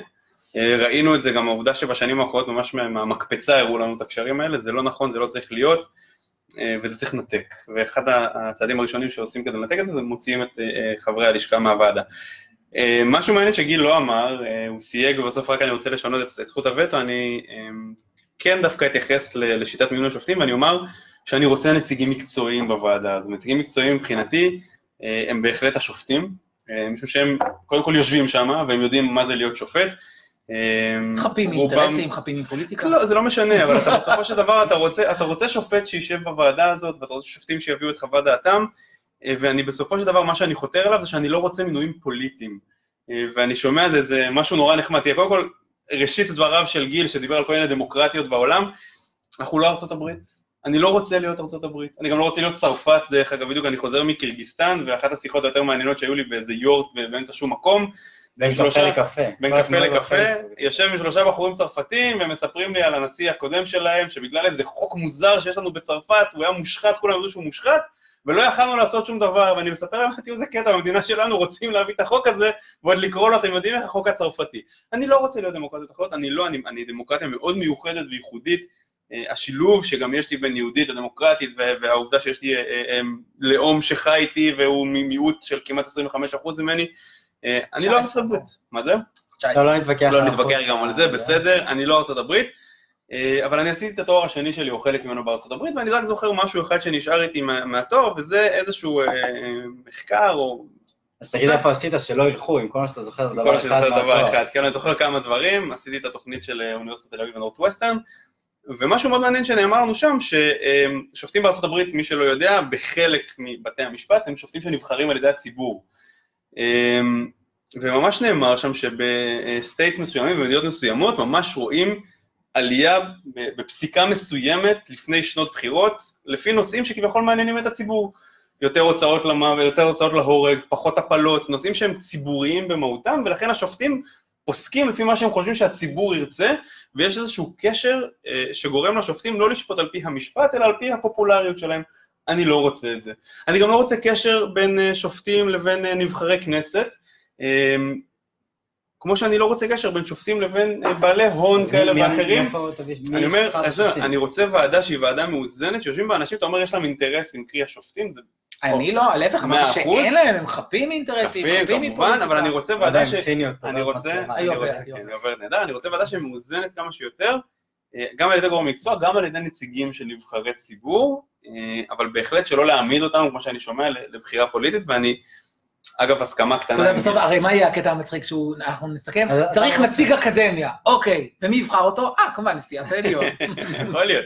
ראינו את זה גם העובדה שבשנים האחרונות ממש מהמקפצה הראו לנו את הקשרים האלה, זה לא נכון, זה לא צריך להיות. אה, וזה צריך לנתק. ואחד הצעדים הראשונים שעושים כדי לנתק את זה, זה מוציאים את אה, חברי הלשכה מהוועדה. אה, משהו מעניין שגיל לא אמר, הוא סייג ובסוף רק אני רוצה לשנות את זכות הווטו, אני כן דווקא אתייחס לשיטת מיון השופטים ואני אומר שאני רוצה נציגים מקצועיים בוועדה הזו. נציגים מקצועיים מבחינתי הם בהחלט השופטים, משום שהם קודם כל יושבים שם והם יודעים מה זה להיות שופט, חפים מאינטרסים, חפים מפוליטיקה? לא, זה לא משנה, אבל אתה בסופו של דבר, אתה רוצה, אתה רוצה שופט שישב בוועדה הזאת, ואתה רוצה שופטים שיביאו את חוות דעתם, אה, ואני בסופו של דבר, מה שאני חותר אליו זה שאני לא רוצה מינויים פוליטיים. אה, ואני שומע את זה, זה משהו נורא נחמד. תראה, קודם כל, ראשית דבריו של גיל, שדיבר על כל מיני דמוקרטיות בעולם, אנחנו לא ארצות הברית. אני לא רוצה להיות ארצות הברית. אני גם לא רוצה להיות צרפת, דרך אגב, בדיוק אני חוזר מקירגיסטן, ואחת השיחות היותר מעניינות שהיו לי באיזה יורט באמצע שום מקום, בין קפה לקפה. בין קפה לקפה, יושב עם שלושה בחורים צרפתים ומספרים לי על הנשיא הקודם שלהם, שבגלל איזה חוק מוזר שיש לנו בצרפת, הוא היה מושחת, כולם ידעו שהוא מושחת, ולא יכלנו לעשות שום דבר, ואני מספר להם, תראו איזה קטע, במדינה שלנו רוצים להביא את החוק הזה, ועוד לקרוא לו, אתם יודעים איך החוק הצרפתי. אני לא רוצה להיות דמוקרטיות אחרות, אני לא, אני, אני דמוקרטיה מאוד מיוחדת וייחודית. Uh, השילוב שגם יש לי בין יהודית לדמוקרטית, והעובדה שיש לי uh, uh, לאום שחי איתי והוא מיעוט של כמעט 25% ממני, אה, אני לא ארצות הברית. מה זה? לא, לא נתווכח. לא נתווכח גם על זה, בסדר, אני לא ארצות הברית. אה, אבל אני עשיתי את התואר השני שלי, או חלק ממנו בארצות הברית, ואני רק זוכר משהו אחד שנשאר איתי מהתואר, וזה איזשהו אה, מחקר, או... אז תגיד איפה עשית שלא ילכו, עם כל מה שאתה זוכר זה דבר אחד. כל מה שאתה זוכר זה דבר אחד, כן, אני זוכר כמה דברים, עשיתי את התוכנית של אוניברסיטת תל אביב ו Northwestern, ומשהו מאוד מעניין שנאמר לנו שם, ששופטים בארצות הברית, מי שלא יודע, בחלק מבתי המשפט הם שופטים שנבחרים על ידי הציבור. אמ, וממש נאמר שם שב states מסוימים, במדינות מסוימות, ממש רואים עלייה בפסיקה מסוימת לפני שנות בחירות, לפי נושאים שכביכול מעניינים את הציבור. יותר הוצאות למוות, יותר הוצאות להורג, פחות הפלות, נושאים שהם ציבוריים במהותם, ולכן השופטים פוסקים לפי מה שהם חושבים שהציבור ירצה, ויש איזשהו קשר אה, שגורם לשופטים לא לשפוט על פי המשפט, אלא על פי הפופולריות שלהם. אני לא רוצה את זה. אני גם לא רוצה קשר בין אה, שופטים לבין אה, נבחרי כנסת, אמ, כמו שאני לא רוצה קשר בין שופטים לבין אה, בעלי הון כאלה ואחרים. אני אומר, אני רוצה ועדה שהיא ועדה מאוזנת, שיושבים בה אנשים, אתה אומר, יש להם אינטרסים, קרי השופטים, זה... אני לא, להפך, אמרתי שאין להם, הם חפים מאינטרסים, חפים מפוליטיקה. כמובן, אבל אני רוצה ועדה ש... אני רוצה, אני עובר נהדר, אני רוצה ועדה שמאוזנת כמה שיותר, גם על ידי גורם מקצוע, גם על ידי נציגים של נבחרי ציבור, אה, אבל בהחלט שלא להעמיד אותנו, כמו שאני שומע, לבחירה פוליטית, ואני, אגב, הסכמה קטנה. אתה יודע, בסוף, הרי מה יהיה הקטע המצחיק שאנחנו נסתכם? צריך נציג אקדמיה, אוקיי, ומי יבחר אותו? אה, כמובן, נשיאת העליון. <laughs> יכול להיות.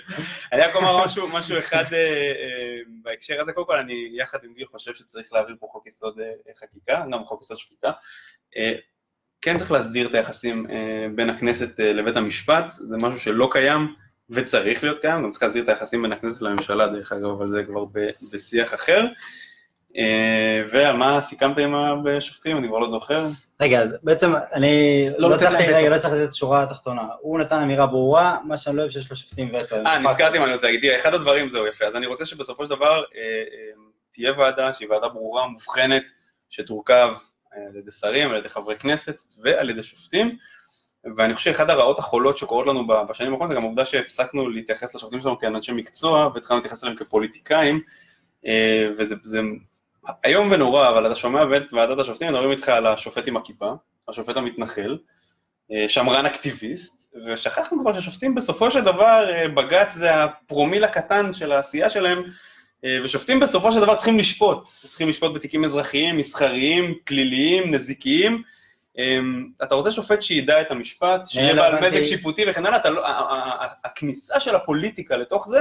אני רק אומר משהו אחד אה, אה, בהקשר הזה, קודם כל, אני יחד עם גיל חושב שצריך להעביר פה חוק יסוד חקיקה, גם חוק יסוד שפיטה. כן צריך להסדיר את היחסים בין הכנסת לבית המשפט, זה משהו שלא קיים. וצריך להיות קיים, גם צריך להסדיר את היחסים בין הכנסת לממשלה, דרך אגב, אבל זה כבר בשיח אחר. אה, ועל מה סיכמת עם השופטים, אני כבר לא זוכר. רגע, אז בעצם אני לא, לא הצלחתי, רגע, לא הצלחתי לתת שורה התחתונה. הוא נתן אמירה ברורה, מה שאני לא אוהב שיש לו שופטים וטו. אה, נזכרתי מה אני רוצה להגיד, אחד הדברים זהו יפה, אז אני רוצה שבסופו של דבר אה, תהיה ועדה שהיא ועדה ברורה, מובחנת, שתורכב על ידי שרים, על ידי חברי כנסת ועל ידי שופטים. ואני חושב שאחד הרעות החולות שקורות לנו בשנים האחרונות זה גם העובדה שהפסקנו להתייחס לשופטים שלנו כאנשי מקצוע והתחלנו להתייחס אליהם כפוליטיקאים, אה, וזה זה, איום ונורא, אבל אתה שומע באמת ועדת השופטים, מדברים איתך על השופט עם הכיפה, השופט המתנחל, אה, שמרן אקטיביסט, ושכחנו כבר ששופטים בסופו של דבר, אה, בג"ץ זה הפרומיל הקטן של העשייה שלהם, ושופטים בסופו של דבר צריכים לשפוט, צריכים לשפוט בתיקים אזרחיים, מסחריים, פליליים, נזיקיים, אמ, אתה רוצה שופט שידע את המשפט, שיהיה בעל מזג שיפוטי וכן הלאה, לא, הכניסה של הפוליטיקה לתוך זה,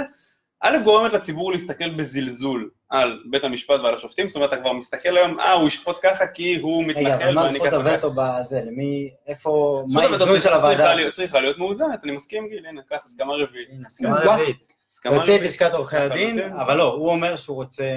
א', גורמת לציבור להסתכל בזלזול על בית המשפט ועל השופטים, זאת אומרת, אתה כבר מסתכל היום, אה, הוא ישפוט ככה כי הוא מתנחל ואני ככה. רגע, אבל מה זכות הווטו בזה? למי, איפה, מה האיזון של הוועדה? צריכה להיות מאוזנת, אני מסכים, גיל, הנה, קח הסכמה רביעית. הסכמה רביעית. להוציא את לשכת עורכי הדין, אבל לא, הוא אומר שהוא רוצה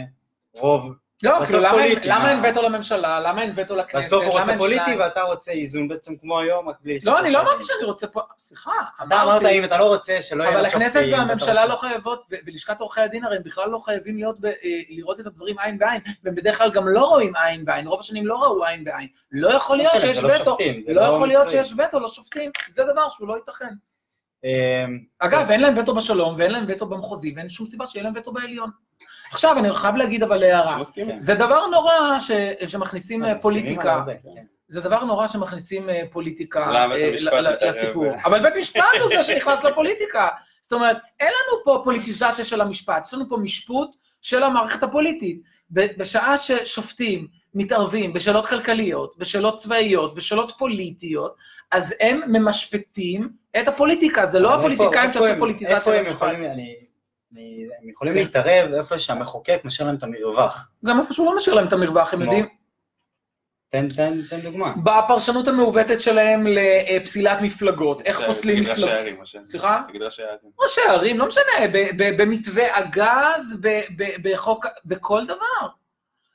רוב לא, כאילו, למה אין- פוליטי, למה מה? אין וטו לממשלה? למה אין וטו לכנסת? בסוף הוא רוצה פוליטי שניים? ואתה רוצה איזון בעצם כמו היום, רק בלי לא, אני לא אמרתי. שאני רוצה פה... סליחה, אתה אמרת אמרתי... אם אתה לא רוצה שלא יהיה אבל לשופטים, הכנסת ואתה והממשלה רוצה- לא חייבות, ולשכת עורכי הדין הרי הם בכלל לא חייבים להיות, ב- אה, לראות את הדברים עין בעין, והם בדרך כלל גם לא רואים עין בעין, רוב השנים לא ראו עין בעין. לא יכול לא להיות שיש לא וטו, לא לא יכול להיות. שיש וטו לשופטים, זה דבר שהוא לא ייתכן. אמ, אגב, אין להם וטו בשלום, ואין להם וטו במחוזי, ואין שום סיבה שיהיה להם וטו בעליון. עכשיו, אני חייב להגיד אבל הערה. מסכים? כן. זה דבר נורא ש... שמכניסים אה, פוליטיקה. זה דבר נורא שמכניסים אה, פוליטיקה אה? לסיפור. אבל בית משפט הוא זה <laughs> שנכנס לפוליטיקה. זאת אומרת, אין לנו פה פוליטיזציה של המשפט, יש לנו פה משפוט של המערכת הפוליטית. בשעה ששופטים מתערבים בשאלות כלכליות, בשאלות צבאיות, בשאלות פוליטיות, אז הם ממשפטים את הפוליטיקה, זה לא הפוליטיקאים שעשו הם- פוליטיזציה איפה הם למשפט. יכולים, אני- אני- הם יכולים כן. להתערב איפה שהמחוקק משאיר להם את המרווח. גם איפה שהוא לא משאיר להם את המרווח, הם? יודעים. תן, תן, תן דוגמה. בפרשנות המעוותת שלהם לפסילת מפלגות, איך פוסלים תגיד ראשי מפלגות. הערים, מה שאני- סליחה? תגיד ראשי הערים. ראשי הערים, לא משנה, במתווה הגז, בחוק, בכל דבר.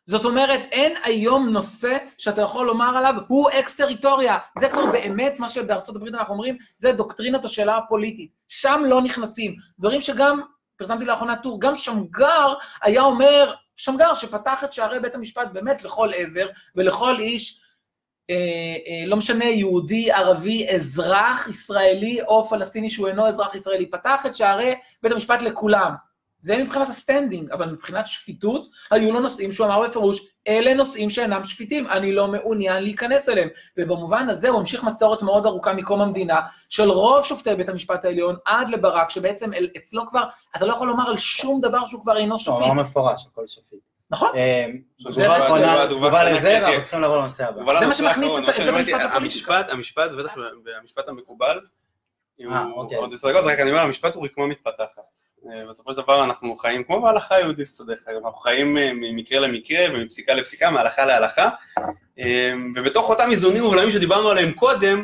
זאת אומרת, אין היום נושא שאתה יכול לומר עליו, הוא אקס-טריטוריה. זה כבר באמת מה שבארצות הברית אנחנו אומרים, זה דוקטרינת השאלה הפוליטית. שם לא נכנסים. דברים שגם, פרסמתי לאחרונה טור, גם שמגר היה אומר, שמגר שפתח את שערי בית המשפט באמת לכל עבר ולכל איש, אה, אה, לא משנה, יהודי, ערבי, אזרח ישראלי או פלסטיני שהוא אינו אזרח ישראלי, פתח את שערי בית המשפט לכולם. זה מבחינת ה standing, אבל מבחינת שפיטות, היו לו נושאים שהוא אמר בפירוש, אלה נושאים שאינם שפיטים, אני לא מעוניין להיכנס אליהם. ובמובן הזה הוא המשיך מסורת מאוד ארוכה מקום המדינה, של רוב שופטי בית המשפט העליון עד לברק, שבעצם אל- אצלו כבר, אתה לא יכול לומר על שום דבר שהוא כבר אינו לא, שפיט. לא מפורש, הכל שפיט. נכון? זה תגובה לזה, קטנה. ואנחנו צריכים לעבור לנושא הבא. זה מה שמכניס את- בית המשפט לפוליטיקה. המשפט, בטח במשפט המקובל, אה, הוא אוקיי, עוד דקות, רק אני אומר, המשפט הוא רקמה מתפתחת. אה, בסופו של דבר אנחנו חיים, כמו בהלכה היהודית, יודע, אנחנו חיים אה, ממקרה למקרה ומפסיקה לפסיקה, מהלכה להלכה, אה, ובתוך אותם איזונים ובלמים שדיברנו עליהם קודם,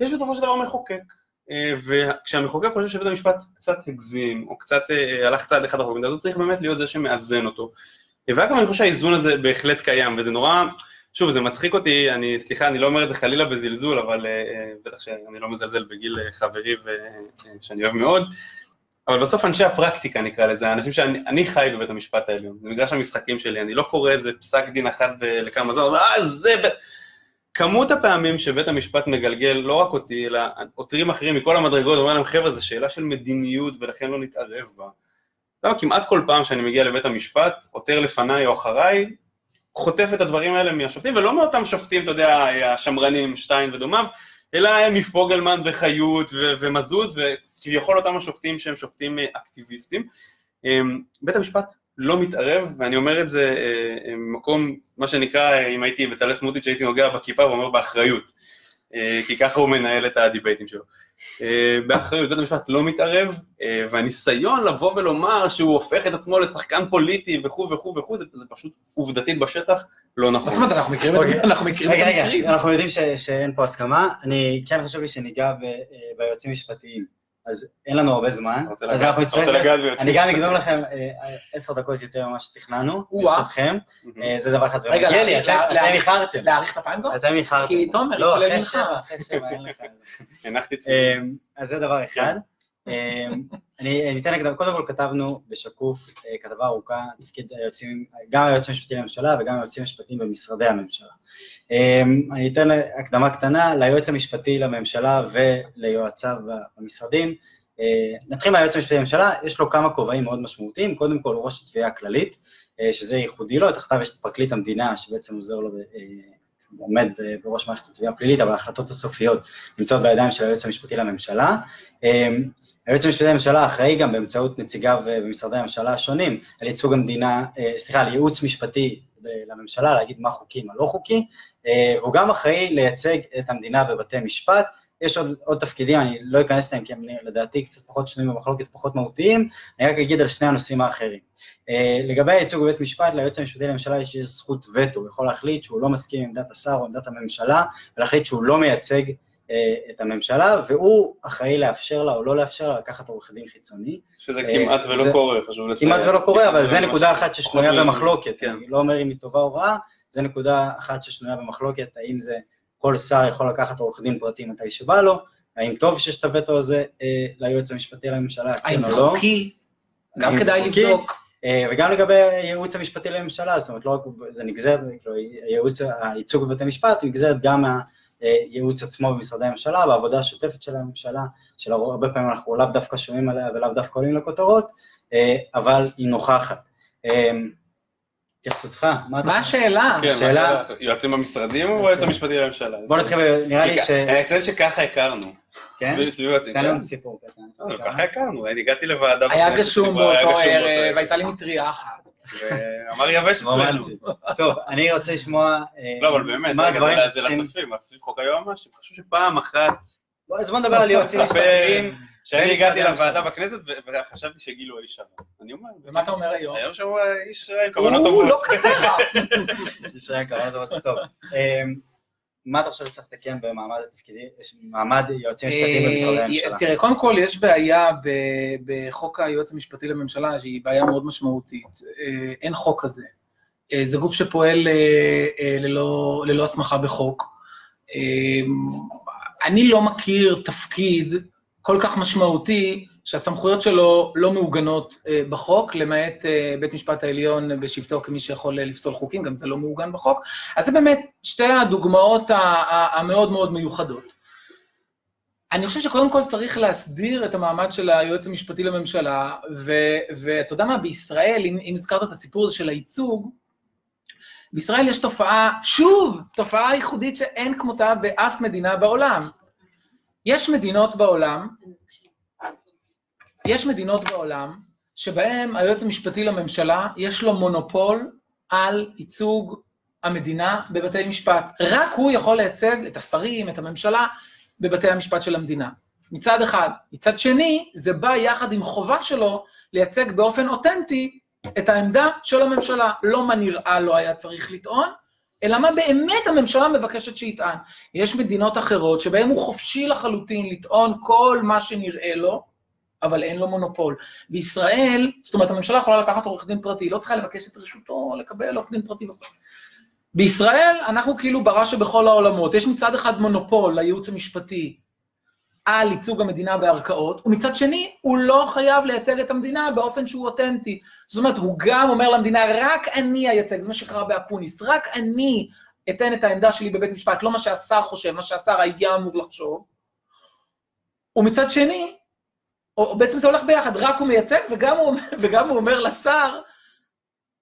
יש בסופו של דבר מחוקק. וכשהמחוקק חושב שבית המשפט קצת הגזים, או קצת הלך צעד אחד רחוק, אז הוא צריך באמת להיות זה שמאזן אותו. ואגב, אני חושב שהאיזון הזה בהחלט קיים, וזה נורא, שוב, זה מצחיק אותי, אני, סליחה, אני לא אומר את זה חלילה בזלזול, אבל בטח שאני לא מזלזל בגיל חברי ושאני אוהב מאוד, אבל בסוף אנשי הפרקטיקה נקרא לזה, האנשים שאני אני חי בבית המשפט העליון, זה מגרש המשחקים שלי, אני לא קורא איזה פסק דין אחד ב- לכמה זמן, אבל אה, זה... ב... כמות הפעמים שבית המשפט מגלגל, לא רק אותי, אלא עותרים אחרים מכל המדרגות, אומר להם, חבר'ה, זו שאלה של מדיניות ולכן לא נתערב בה. אתה יודע, כמעט כל פעם שאני מגיע לבית המשפט, עותר לפניי או אחריי, חוטף את הדברים האלה מהשופטים, ולא מאותם שופטים, אתה יודע, השמרנים, שטיין ודומיו, אלא מפוגלמן וחיות ו- ומזוז, וכביכול אותם השופטים שהם שופטים אה, אקטיביסטים. אמ, בית המשפט לא מתערב, ואני אומר את זה אה, אה, ממקום, מה שנקרא, אה, אם הייתי בצלאל סמוטריץ' הייתי נוגע בכיפה ואומר באחריות, אה, כי ככה הוא מנהל את הדיבייטים שלו. אה, באחריות, בית המשפט לא מתערב, אה, והניסיון לבוא ולומר שהוא הופך את עצמו לשחקן פוליטי וכו' וכו' וכו', זה, זה פשוט עובדתית בשטח לא נכון. מה זאת אומרת, אנחנו מכירים את אוקיי. זה, אנחנו מכירים את רגע, המקרים. רגע, אנחנו יודעים ש- שאין פה הסכמה, אני כן חשוב לי שניגע ב- אה, ביועצים משפטיים. אז אין לנו הרבה זמן, אז אנחנו נצטרך... אני גם? אגנוב לכם אה, אה, עשר דקות יותר ממה שתכננו. ברשותכם. אה, זה דבר אחד. רגע, לי, אתם איחרתם. להאריך את הפיינגו? אתם איחרתם. כי תומר לא, אחרי. שבע, אחרי שבע, אין לך. הנחתי את זה. אז זה דבר אחד. אמ, אני אתן הקדמה, קודם כל כתבנו בשקוף אה, כתבה ארוכה, תפקיד היועצים, גם היועץ המשפטי לממשלה וגם היועצים המשפטיים במשרדי הממשלה. אמ, אני אתן הקדמה קטנה ליועץ המשפטי לממשלה וליועציו במשרדים. אה, נתחיל מהיועץ המשפטי לממשלה, יש לו כמה כובעים מאוד משמעותיים, קודם כל הוא ראש התביעה הכללית, אה, שזה ייחודי לו, תחתיו יש את פרקליט המדינה שבעצם עוזר לו, עומד בראש מערכת התביעה הפלילית, אבל ההחלטות הסופיות נמצאות בידיים של היועץ המשפטי לממשלה. היועץ המשפטי לממשלה אחראי גם באמצעות נציגיו אה, במשרדי הממשלה השונים על ייצוג המדינה, אה, סליחה, על ייעוץ משפטי ב- לממשלה, להגיד מה חוקי, מה לא חוקי, אה, והוא גם אחראי לייצג את המדינה בבתי משפט. יש עוד, עוד תפקידים, אני לא אכנס להם כי הם לדעתי קצת פחות שנויים במחלוקת, פחות מהותיים, אני רק אגיד על שני הנושאים האחרים. אה, לגבי הייצוג בבית משפט, ליועץ המשפטי לממשלה יש זכות וטו, הוא יכול להחליט שהוא לא מסכים עם עמדת השר או עמדת הממשלה, ולהחליט שהוא לא מייצג אה, את הממשלה, והוא אחראי לאפשר לה או לא לאפשר לה לקחת עורך דין חיצוני. שזה כמעט ולא זה- קורה, חשוב לציין. כמעט ולא קורה, אבל זה נקודה אחת ששנויה. במחלוקת. כן. אני לא אומר אם היא טובה או רעה, זה נקודה אחת ששנויה במחלוקת, האם זה כל שר יכול לקחת עורך דין פרטי מתי שבא לו, האם טוב שיש את הווטו הזה אה, ליועץ המשפטי לממשלה, כן או לא. חוקי? גם האם זה כדאי חוקי? לבדוק. אה, וגם לגבי הייעוץ המשפטי לממשלה, זאת אומרת, לא רק, זה נגזרת, כאילו, הייעוץ, הייצוג בבתי משפט נגזרת גם מהייעוץ עצמו במשרדי הממשלה, בעבודה השוטפת של הממשלה, שהרבה פעמים אנחנו לאו דווקא שומעים עליה ולאו דווקא עולים לכותרות, אה, אבל היא נוכחת. אה, התייחסותך, מה אתה... מה השאלה? כן, השאלה- מה השאלה? יועצים במשרדים או היועץ המשפטי לממשלה? בוא נתחיל, נראה לי ש... אני אציין שככה הכרנו. כן? תן לנו סיפור קטן. לא, ככה הכרנו, אני הגעתי לוועדה היה גשום באותו ערב, הייתה לי מטריה אחת. ואמר יבש אצלנו. רומנטי. טוב, אני רוצה לשמוע... אה, לא, אבל באמת, מה הדברים זה שצריכים... לצופים, אז סביב חוק היועמ"שים, חשוב שפעם אחת, אז בוא נדבר על יועצים <laughs> משפטיים. כשאני הגעתי. לוועדה בכנסת וחשבתי שגילו האיש הרע. אני אומר, ומה אתה אומר היום? היום שם איש עם כוונות הוא טובות. לא כזה רע. ישראל קרא לזה טוב. מה אתה חושב שצריך לתקן במעמד התפקידי, מעמד יועצים משפטיים במשרדי אה, הממשלה? תראה, קודם כל יש בעיה בחוק היועץ המשפטי לממשלה, שהיא בעיה מאוד משמעותית. אה, אין חוק כזה. אה, זה גוף שפועל ללא הסמכה בחוק. אני לא מכיר תפקיד כל כך משמעותי שהסמכויות שלו לא מעוגנות אה, בחוק, למעט אה, בית משפט העליון בשבתו כמי שיכול אה, לפסול חוקים, גם זה לא מעוגן בחוק. אז זה באמת שתי הדוגמאות המאוד מאוד מיוחדות. אני חושב שקודם כל צריך להסדיר את המעמד של היועץ המשפטי לממשלה, ואתה יודע מה, בישראל, אם, אם הזכרת את הסיפור הזה של הייצוג, בישראל יש תופעה, שוב, תופעה ייחודית שאין כמותה באף מדינה בעולם. יש מדינות בעולם, יש מדינות בעולם שבהן היועץ המשפטי לממשלה, יש לו מונופול על ייצוג המדינה בבתי משפט. רק הוא יכול לייצג את השרים, את הממשלה, בבתי המשפט של המדינה. מצד אחד. מצד שני, זה בא יחד עם חובה שלו לייצג באופן אותנטי את העמדה של הממשלה. לא מה נראה לו היה צריך לטעון, אלא מה באמת הממשלה מבקשת שיטען. יש מדינות אחרות שבהן הוא חופשי לחלוטין לטעון כל מה שנראה לו, אבל אין לו מונופול. בישראל, זאת אומרת, הממשלה יכולה לקחת עורך דין פרטי, לא צריכה לבקש את רשותו לקבל עורך דין פרטי וכו'. בישראל אנחנו כאילו ברע שבכל העולמות. יש מצד אחד מונופול לייעוץ המשפטי על ייצוג המדינה בערכאות, ומצד שני, הוא לא חייב לייצג את המדינה באופן שהוא אותנטי. זאת אומרת, הוא גם אומר למדינה, רק אני אייצג, זה מה שקרה באקוניס, רק אני אתן את העמדה שלי בבית משפט, לא מה שהשר חושב, מה שהשר היה אמור לחשוב. ומצד שני, או בעצם זה הולך ביחד, רק הוא מייצג, וגם הוא, וגם הוא אומר לשר,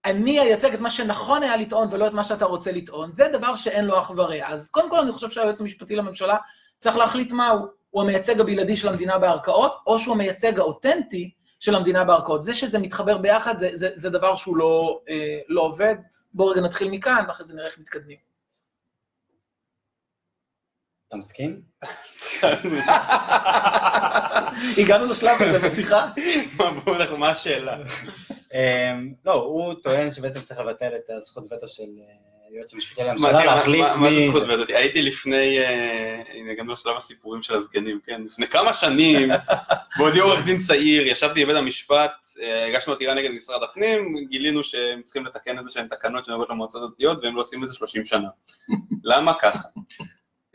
אני אייצג את מה שנכון היה לטעון ולא את מה שאתה רוצה לטעון. זה דבר שאין לו אח ורע. אז קודם כל אני חושב שהיועץ המשפטי לממשלה צריך להחליט מהו. הוא המייצג הבלעדי של המדינה בערכאות, או שהוא המייצג האותנטי של המדינה בערכאות. זה שזה מתחבר ביחד, זה, זה, זה דבר שהוא לא, אה, לא עובד. בואו רגע נתחיל מכאן, ואחרי זה נראה איך מתקדמים. אתה מסכים? הגענו לשלב הזה בשיחה. מה, בואו נלך, מה השאלה? אמ, לא, הוא טוען שבעצם צריך לבטל את הזכות וטו של אה, היועץ המשפטי לממשלה, להחליט מה- מה זה מי... זכות וטו? הייתי לפני, אה, הנה הגענו לשלב הסיפורים של הזקנים, כן? לפני כמה שנים, <laughs> בעודי עורך דין צעיר, ישבתי בבית המשפט, אה, הגשנו עתירה נגד משרד הפנים, גילינו שהם צריכים לתקן איזה שהן תקנות שנוגעות למועצות הדתיות, והם לא עושים את זה 30 שנה. למה ככה?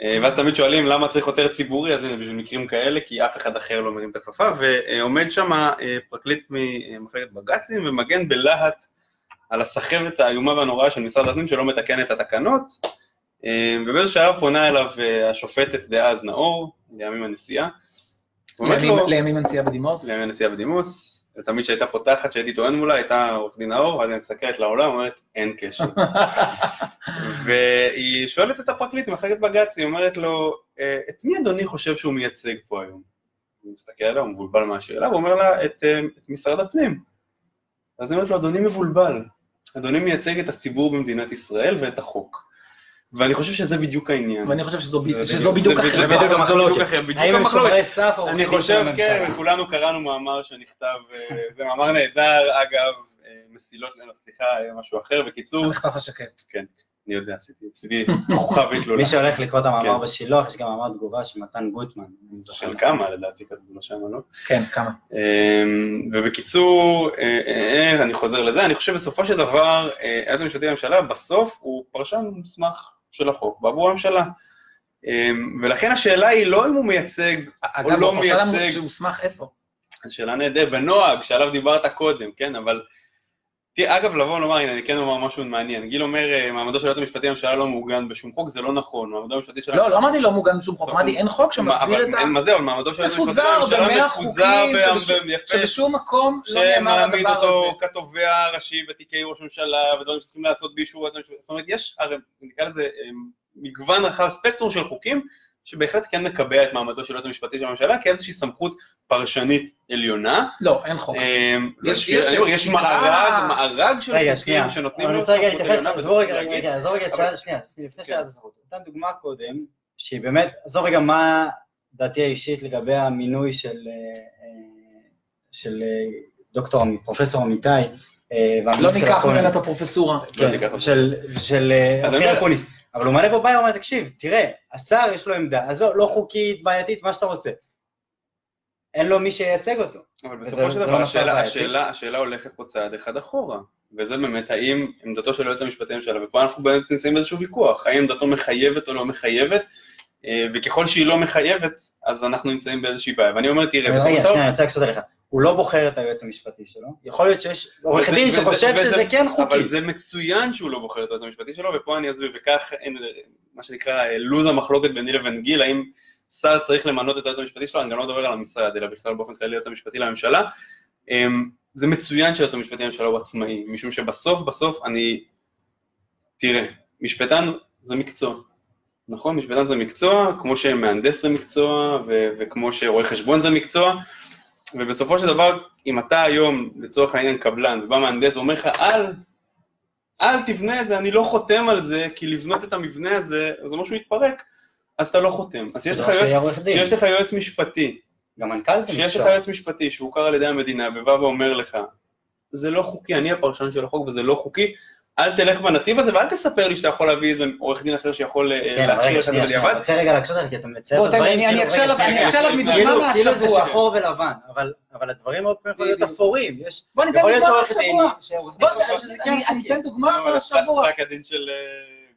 אה, ואז תמיד שואלים למה צריך יותר ציבורי, אז הנה בשביל מקרים כאלה, כי אף אחד אחר לא מרים את הכפפה, ועומד שם אה, פרקליט ממחלקת בג"צים ומגן בלהט על הסחבת האיומה והנוראה של משרד הפנים שלא מתקן את התקנות, אה, ובאיזשהו שלב פונה אליו השופטת דאז נאור, לימים הנשיאה, לימים הנשיאה בדימוס. לימים הנשיאה בדימוס, ותמיד כשהייתה פותחת, כשהייתי טוען מולה, הייתה עורך דין נאור, אז היא מסתכלת לעולם, אומרת, אין קשר. <laughs> והיא שואלת את הפרקליט ממחלקת בג"ץ, היא אומרת לו, "אה, את מי אדוני חושב שהוא מייצג פה היום? הוא מסתכל עליה, הוא מבולבל מהשאלה, והוא אומר לה, את, אה, את משרד הפנים. אז היא אומרת לו, אדוני מבולבל, אדוני מייצג את הציבור במדינת ישראל ואת החוק. ואני חושב שזה בדיוק העניין. ואני חושב שזו ב- שזו בדיוק- המחלוקת. האם הם. שומרי סף או אני עורכי דין של חושב, כן? וכולנו קראנו מאמר שנכתב, אה, זה מאמר נהדר, אגב, אה, מסילות, לא, סליחה, אה, משהו אחר, בקיצור, המחטף השקט. אני יודע, עשיתי, כוכבית גלולה. מי שהולך לקרוא את המאמר כן. בשילוח, יש גם מאמר תגובה של מתן גוטמן. של כמה לדעתי כתבו לו שם, לא? כן, כמה. ובקיצור, אה, אה, אה, אני חוזר לזה, אני חושב בסופו של דבר, אה, היועץ המשפטי לממשלה בסוף הוא פרשן מוסמך של החוק בעבור הממשלה. אמ, ולכן השאלה היא לא אם הוא מייצג או אגב, לא הוא פרשן מייצג, שהוסמך איפה? זו שאלה נהדרת, בנוהג שעליו דיברת קודם, כן, אבל... אגב, לבוא ולומר, הנה, אני כן אומר משהו מעניין. גיל אומר, אה, מעמדו של היועץ המשפטי לממשלה לא מעוגן בשום חוק, זה לא נכון, מעמדו המשפטי של... לא, לא אמרתי לא מוגן בשום חוק, אמרתי אין חוק שמסביר את ה... מה זה, אבל מעמדו של היועץ המשפטי לממשלה מפוזר שבשום- מקום לא נאמר שמעמיד הדבר הזה. אותו כתובע ראשי בתיקי ראש ממשלה, ודברים שצריכים לעשות באישור היועץ המשפטי. זאת אומרת, יש, הרי, נקרא לזה, אה, מגוון רחב, ספקטרום של חוקים, שבהחלט כן מקבע את מעמדו של היועץ המשפטי של הממשלה כאיזושהי סמכות פרשנית עליונה. לא, אין חוק. אמ, יש- יש, יש- אני אומר, יש נקרא- מארג, מארג של חוקים. שנותנים לו רוצה רגע סמכות להתייחס, עליונה, עזבו רגע, רגע, עזוב רגע שנייה, לפני כן. שאלת הזכות. נתן דוגמה קודם, שהיא באמת, עזוב רגע מה דעתי האישית לגבי המינוי של, אה, אה, של אה, דוקטור, פרופסור אמיתי, לא ניקח ממנה. את הפרופסורה. לא כן, אותו. של, אופיר אקוניס. אבל הוא מעלה פה בעיה, הוא אומר, תקשיב, תראה, השר יש לו עמדה, עזוב, לא חוקית, בעייתית, מה שאתה רוצה. אין לו מי שייצג אותו. אבל בסופו של לא דבר, מצב השאלה. השאלה, השאלה הולכת פה צעד אחד אחורה, וזה באמת האם עמדתו של היועץ המשפטי לממשלה, ופה אנחנו באמת נמצאים באיזשהו ויכוח, האם עמדתו מחייבת או לא מחייבת, אה, וככל שהיא לא מחייבת, אז אנחנו נמצאים באיזושהי בעיה. ואני אומר, תראה, בסופו רגע, של דבר, שנייה, אני רוצה לקשור עליך. הוא לא בוחר את היועץ המשפטי שלו. יכול להיות שיש עורך וזה- דין וזה- שחושב וזה- שזה כן חוקי. אבל זה מצוין שהוא לא בוחר את היועץ המשפטי שלו, ופה אני אסביר, וכך אין, מה שנקרא לוז המחלוקת ביני לבין גיל, האם שר צריך למנות את היועץ המשפטי שלו, אני גם לא מדבר על המשרד, אלא בכלל באופן כללי היועץ המשפטי לממשלה. אמ, זה מצוין שהיועץ המשפטי לממשלה הוא עצמאי, משום שבסוף בסוף אני... תראה, משפטן זה מקצוע. נכון? משפטן זה מקצוע, כמו שמהנדס זה מקצוע, ו- וכמו שרואה חשבון זה מקצוע, ובסופו של דבר, אם אתה היום, לצורך העניין, קבלן, ובא מהנדס ואומר לך, אל, אל תבנה את זה, אני לא חותם על זה, כי לבנות את המבנה הזה, זה אומר שהוא יתפרק, אז אתה לא חותם. אז יש לך לא יועץ. שיש לך יועץ משפטי, גם מנכ"ל זה שיש לך מקצוע. יועץ משפטי שהוכר על ידי המדינה, ובא ואומר לך, זה לא חוקי, אני הפרשן של החוק וזה לא חוקי, אל תלך בנתיב הזה ואל תספר לי שאתה יכול להביא איזה עורך דין אחר שיכול להכשיר את זה שנייה, אני בדיעבד. רוצה רגע להקשות עליך, כי אתה מצייר את הדברים, אני- אני כאילו, אקשה עליו- אקשה עליו כאילו, מדוגמה כאילו זה מהשבוע. שחור ולבן, אבל הדברים מאוד פעמים יכולים להיות. אפורים. בוא ניתן דוגמה מהשבוע. כן אני. אתן דוגמה לא, מהשבוע. פסק הדין של אה,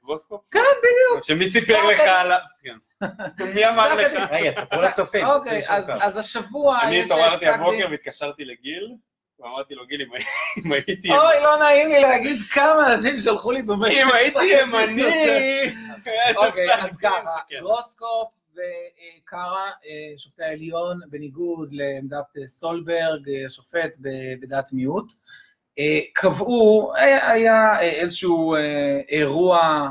גרוסקופ? כן, בדיוק. שמי סיפר לך הדין. על ה... כן. <laughs> מי אמר לך? רגע, תספרו לצופים. אוקיי, אז- השבוע אני התעוררתי. הבוקר והתקשרתי לגיל, ואמרתי לו, גיל, אם הי- <laughs> אם הייתי... אוי, לא נעים לי להגיד כמה אנשים שלחו לי במייל. אם הייתי <laughs> ימני... <laughs> אוקיי, אז ככה, כן. גרוסקופ וקארה, אה, שופטי העליון, בניגוד לעמדת אה, סולברג, אה, השופט ב- בדעת מיעוט, קבעו, היה איזשהו אירוע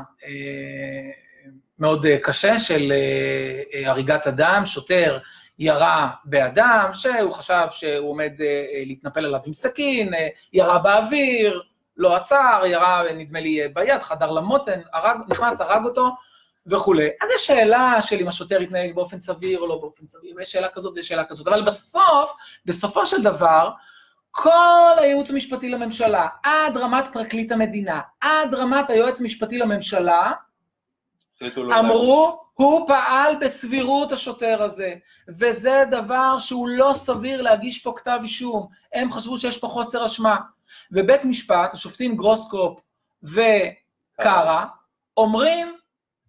מאוד קשה של הריגת אדם, שוטר ירה באדם, שהוא חשב שהוא עומד אה, אה, להתנפל עליו עם סכין, אה, ירה באוויר, לא עצר, ירה, נדמה לי, ביד, חדר למותן, הרג, נכנס, הרג אותו וכולי. אז יש שאלה של אם השוטר יתנהג באופן סביר או לא באופן סביר, ויש שאלה כזאת ויש שאלה כזאת, אבל בסוף, בסופו של דבר, כל הייעוץ המשפטי לממשלה, עד רמת פרקליט המדינה, עד רמת היועץ המשפטי לממשלה, לא אמרו, הוא פעל בסבירות השוטר הזה, וזה דבר שהוא לא סביר להגיש פה כתב אישום. הם חשבו שיש פה חוסר אשמה. ובית משפט, השופטים גרוסקופ וקארה, אומרים,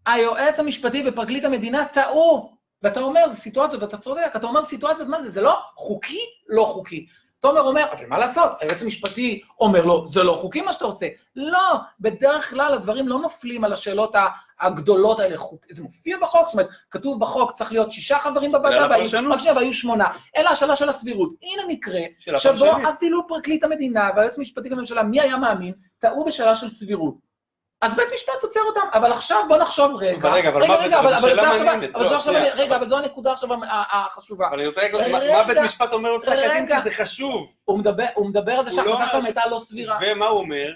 היועץ המשפטי ופרקליט המדינה טעו. ואתה אומר, זה סיטואציות, אתה צודק, אתה אומר סיטואציות, מה זה, זה לא חוקי? לא חוקי. תומר אומר, אבל מה לעשות, היועץ המשפטי אומר לו, זה לא חוקי מה שאתה עושה. לא, בדרך כלל הדברים לא נופלים על השאלות הגדולות האלה. חוק, זה מופיע בחוק, זאת אומרת, כתוב בחוק, צריך להיות שישה חברים בוועדה. רק שנייה, והיו שמונה. אלא השאלה של הסבירות. הנה מקרה, שבו. אפילו פרקליט המדינה והיועץ המשפטי לממשלה, מי היה מאמין, טעו בשאלה של סבירות. אז בית משפט עוצר אותם, אבל עכשיו בוא נחשוב רגע. אבל רגע, אבל רגע, אבל זו עכשיו, שנייה, רגע, אבל- אבל זו הנקודה עכשיו החשובה. אבל אני רוצה להגיד מה- בית משפט אומר בפסק הדין. כי זה חשוב. הוא מדבר, על זה שההחלטה שלהם הייתה לא סבירה. ומה הוא אומר?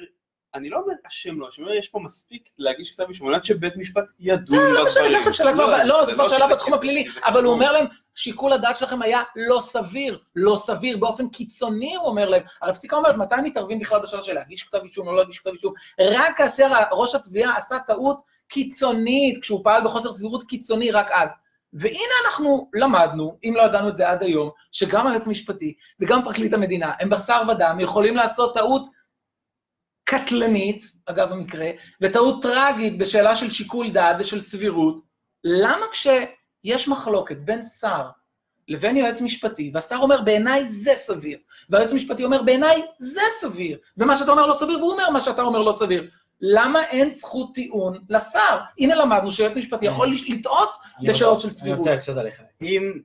אני לא אומר אשם לא, אני אומר יש פה מספיק להגיש כתב אישום, על מנת שבית משפט ידון לא, לא משנה, בדברים. לא, שאלה כבר- לא, זה כבר שאלה בתחום הפלילי, אבל הוא. אומר להם, שיקול הדעת שלכם היה לא סביר, לא סביר, באופן קיצוני הוא אומר להם. הרי הפסיקה אומרת, מתי מתערבים בכלל בשאלה של להגיש כתב אישום או לא להגיש כתב אישום? רק כאשר ראש התביעה עשה טעות קיצונית, כשהוא פעל בחוסר סבירות קיצוני, רק אז. והנה אנחנו למדנו, אם לא ידענו את זה עד היום, שגם היועץ המשפטי וגם פרקליט המדינה הם בשר ודם, יכולים לעשות טעות קטלנית, אגב המקרה, וטעות טרגית בשאלה של שיקול דעת ושל סבירות. למה כשיש מחלוקת בין שר לבין יועץ משפטי, והשר אומר, בעיניי זה סביר, והיועץ המשפטי אומר, בעיניי זה סביר, ומה שאתה אומר לא סביר, והוא אומר מה שאתה אומר לא סביר. למה אין זכות טיעון לשר? הנה למדנו שיועץ משפטי יכול לטעות אני בשאלות של אני סבירות. רוצה להקשות עליך. אם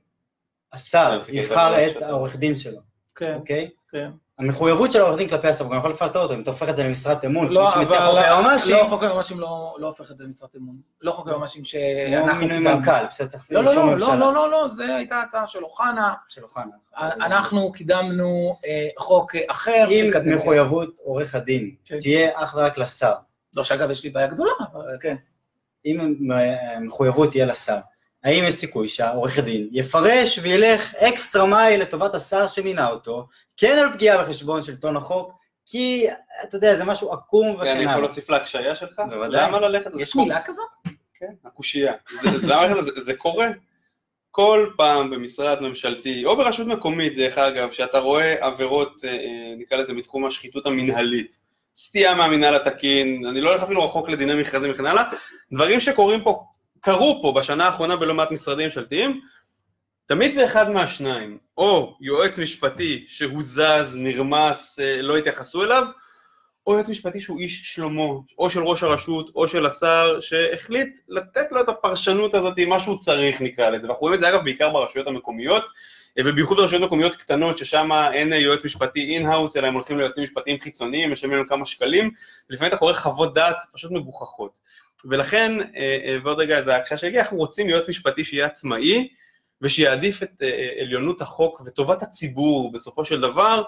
השר יבחר את. העורך דין שלו, כן, אוקיי? כן. המחויבות של העורך דין כלפי השר, הוא גם יכול לפטר אותו, אם אתה הופך את זה למשרת אמון, לא, שמציע חוק אבל היועמ"שים, לא, חוק היועמ"שים לא לא הופך את זה למשרת אמון. לא חוק היועמ"שים כמו שאנחנו מינוי קידמנו. מנכ"ל, בסדר, צריך לא, לא, לא, ממשלה לא, לא, לא, לא, זו הייתה הצעה של אוחנה. של אוחנה. אנחנו קידמנו אה, חוק אה, אחר. אם. מחויבות עורך הדין כן. תהיה אך ורק לשר, לא, שאגב, יש לי בעיה גדולה, אבל כן. אם המחויבות תהיה לשר, האם יש סיכוי שהעורך דין יפרש וילך אקסטרה מייל לטובת השר שמינה אותו, כן על פגיעה בחשבון שלטון החוק, כי אתה יודע, זה משהו עקום וכן אני יכול הלאה. להוסיף להקשיה שלך? בוודאי. למה ללכת? יש. מילה כזאת? כן, הקושייה. זה- זה- למה ללכת? זה- זה קורה. כל פעם במשרד ממשלתי, או ברשות מקומית, דרך אגב, שאתה רואה עבירות, אה, אה, נקרא לזה, מתחום השחיתות המנהלית, סטייה מהמינהל התקין, אני לא הולך אפילו רחוק לדיני מכרזים וכן הלאה, דברים שקורים פה, קרו פה בשנה האחרונה בלא מעט משרדים ממשלתיים, תמיד זה אחד מהשניים, או יועץ משפטי שהוזז, נרמס, אה, לא התייחסו אליו, או יועץ משפטי שהוא איש שלומו, או של ראש הרשות, או של השר, שהחליט לתת לו את הפרשנות הזאת, מה שהוא צריך נקרא לזה. ואנחנו רואים את זה אגב בעיקר ברשויות המקומיות, אה, ובייחוד ברשויות מקומיות קטנות, ששם אין אה, יועץ משפטי in-house, אלא הם הולכים ליועצים משפטיים חיצוניים, משלמים להם כמה שקלים, ולפעמים אתה קורא חוות דעת פשוט מגוחכות. ולכן, אה, אה, ועוד רגע, זה ההקשה שהגיעה, אנחנו רוצים יועץ משפטי שיהיה עצמאי, ושיעדיף את אה, עליונות החוק וטובת הציבור בסופו של דבר,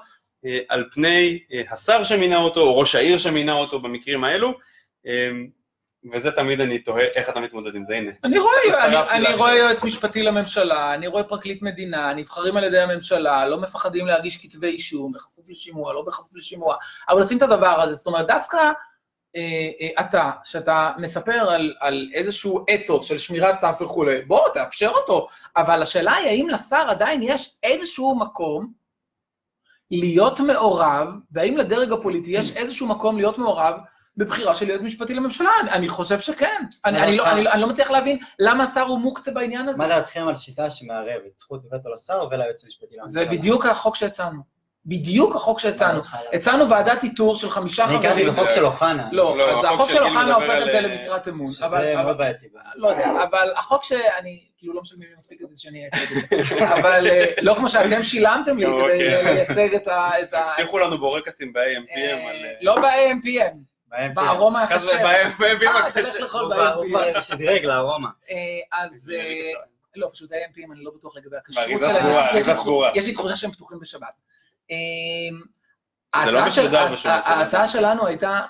על פני השר שמינה אותו, או ראש העיר שמינה אותו במקרים האלו, אה, וזה תמיד אני תוהה איך אתה מתמודד עם זה, הנה. אני רואה, אני, אני. רואה יועץ משפטי לממשלה, אני רואה פרקליט מדינה, נבחרים על ידי הממשלה, לא מפחדים להגיש כתבי אישום, בכפוף לשימוע, לא בכפוף לשימוע, אבל עושים את הדבר הזה, זאת אומרת, דווקא אתה, שאתה מספר על, על איזשהו אתוס של שמירת סף וכולי, בוא, תאפשר אותו, אבל השאלה היא האם לשר עדיין יש איזשהו מקום להיות מעורב, והאם לדרג הפוליטי יש איזשהו מקום להיות מעורב בבחירה של יועץ משפטי לממשלה? אני, אני חושב שכן. אני, אני, לא? אני, לא- אני לא מצליח להבין למה השר הוא מוקצה בעניין הזה. מה דעתכם על שיטה שמערבת זכות וטו לשר וליועץ המשפטי לממשלה? זה בדיוק החוק שהצענו. בדיוק החוק שהצענו. הצענו ועדת איתור של חמישה אני הכרתי חברים. בחוק של אוחנה. לא, לא, אז החוק של אוחנה הופך את זה אה, למשרת אמון. שזה מאוד בעייתי. לא יודע, אבל החוק שאני, כאילו לא משלמים לי מספיק את זה שאני אייצג את זה. <laughs> אבל אה, לא כמו שאתם שילמתם לי כדי אוקיי. לייצג את ה... הבטיחו לנו בורקסים ב-AMPM אה, על... לא ב-AMPM, בארומה הקשה. ב-AMPM הקשה. הוא כבר- שדרג לארומה. אז... לא, פשוט ה-AMPים אני לא בטוח לגבי הכשרות שלהם. יש לי תחושה שהם פתוחים בשבת. אה, זה לא ההצעה משודר שלנו הייתה,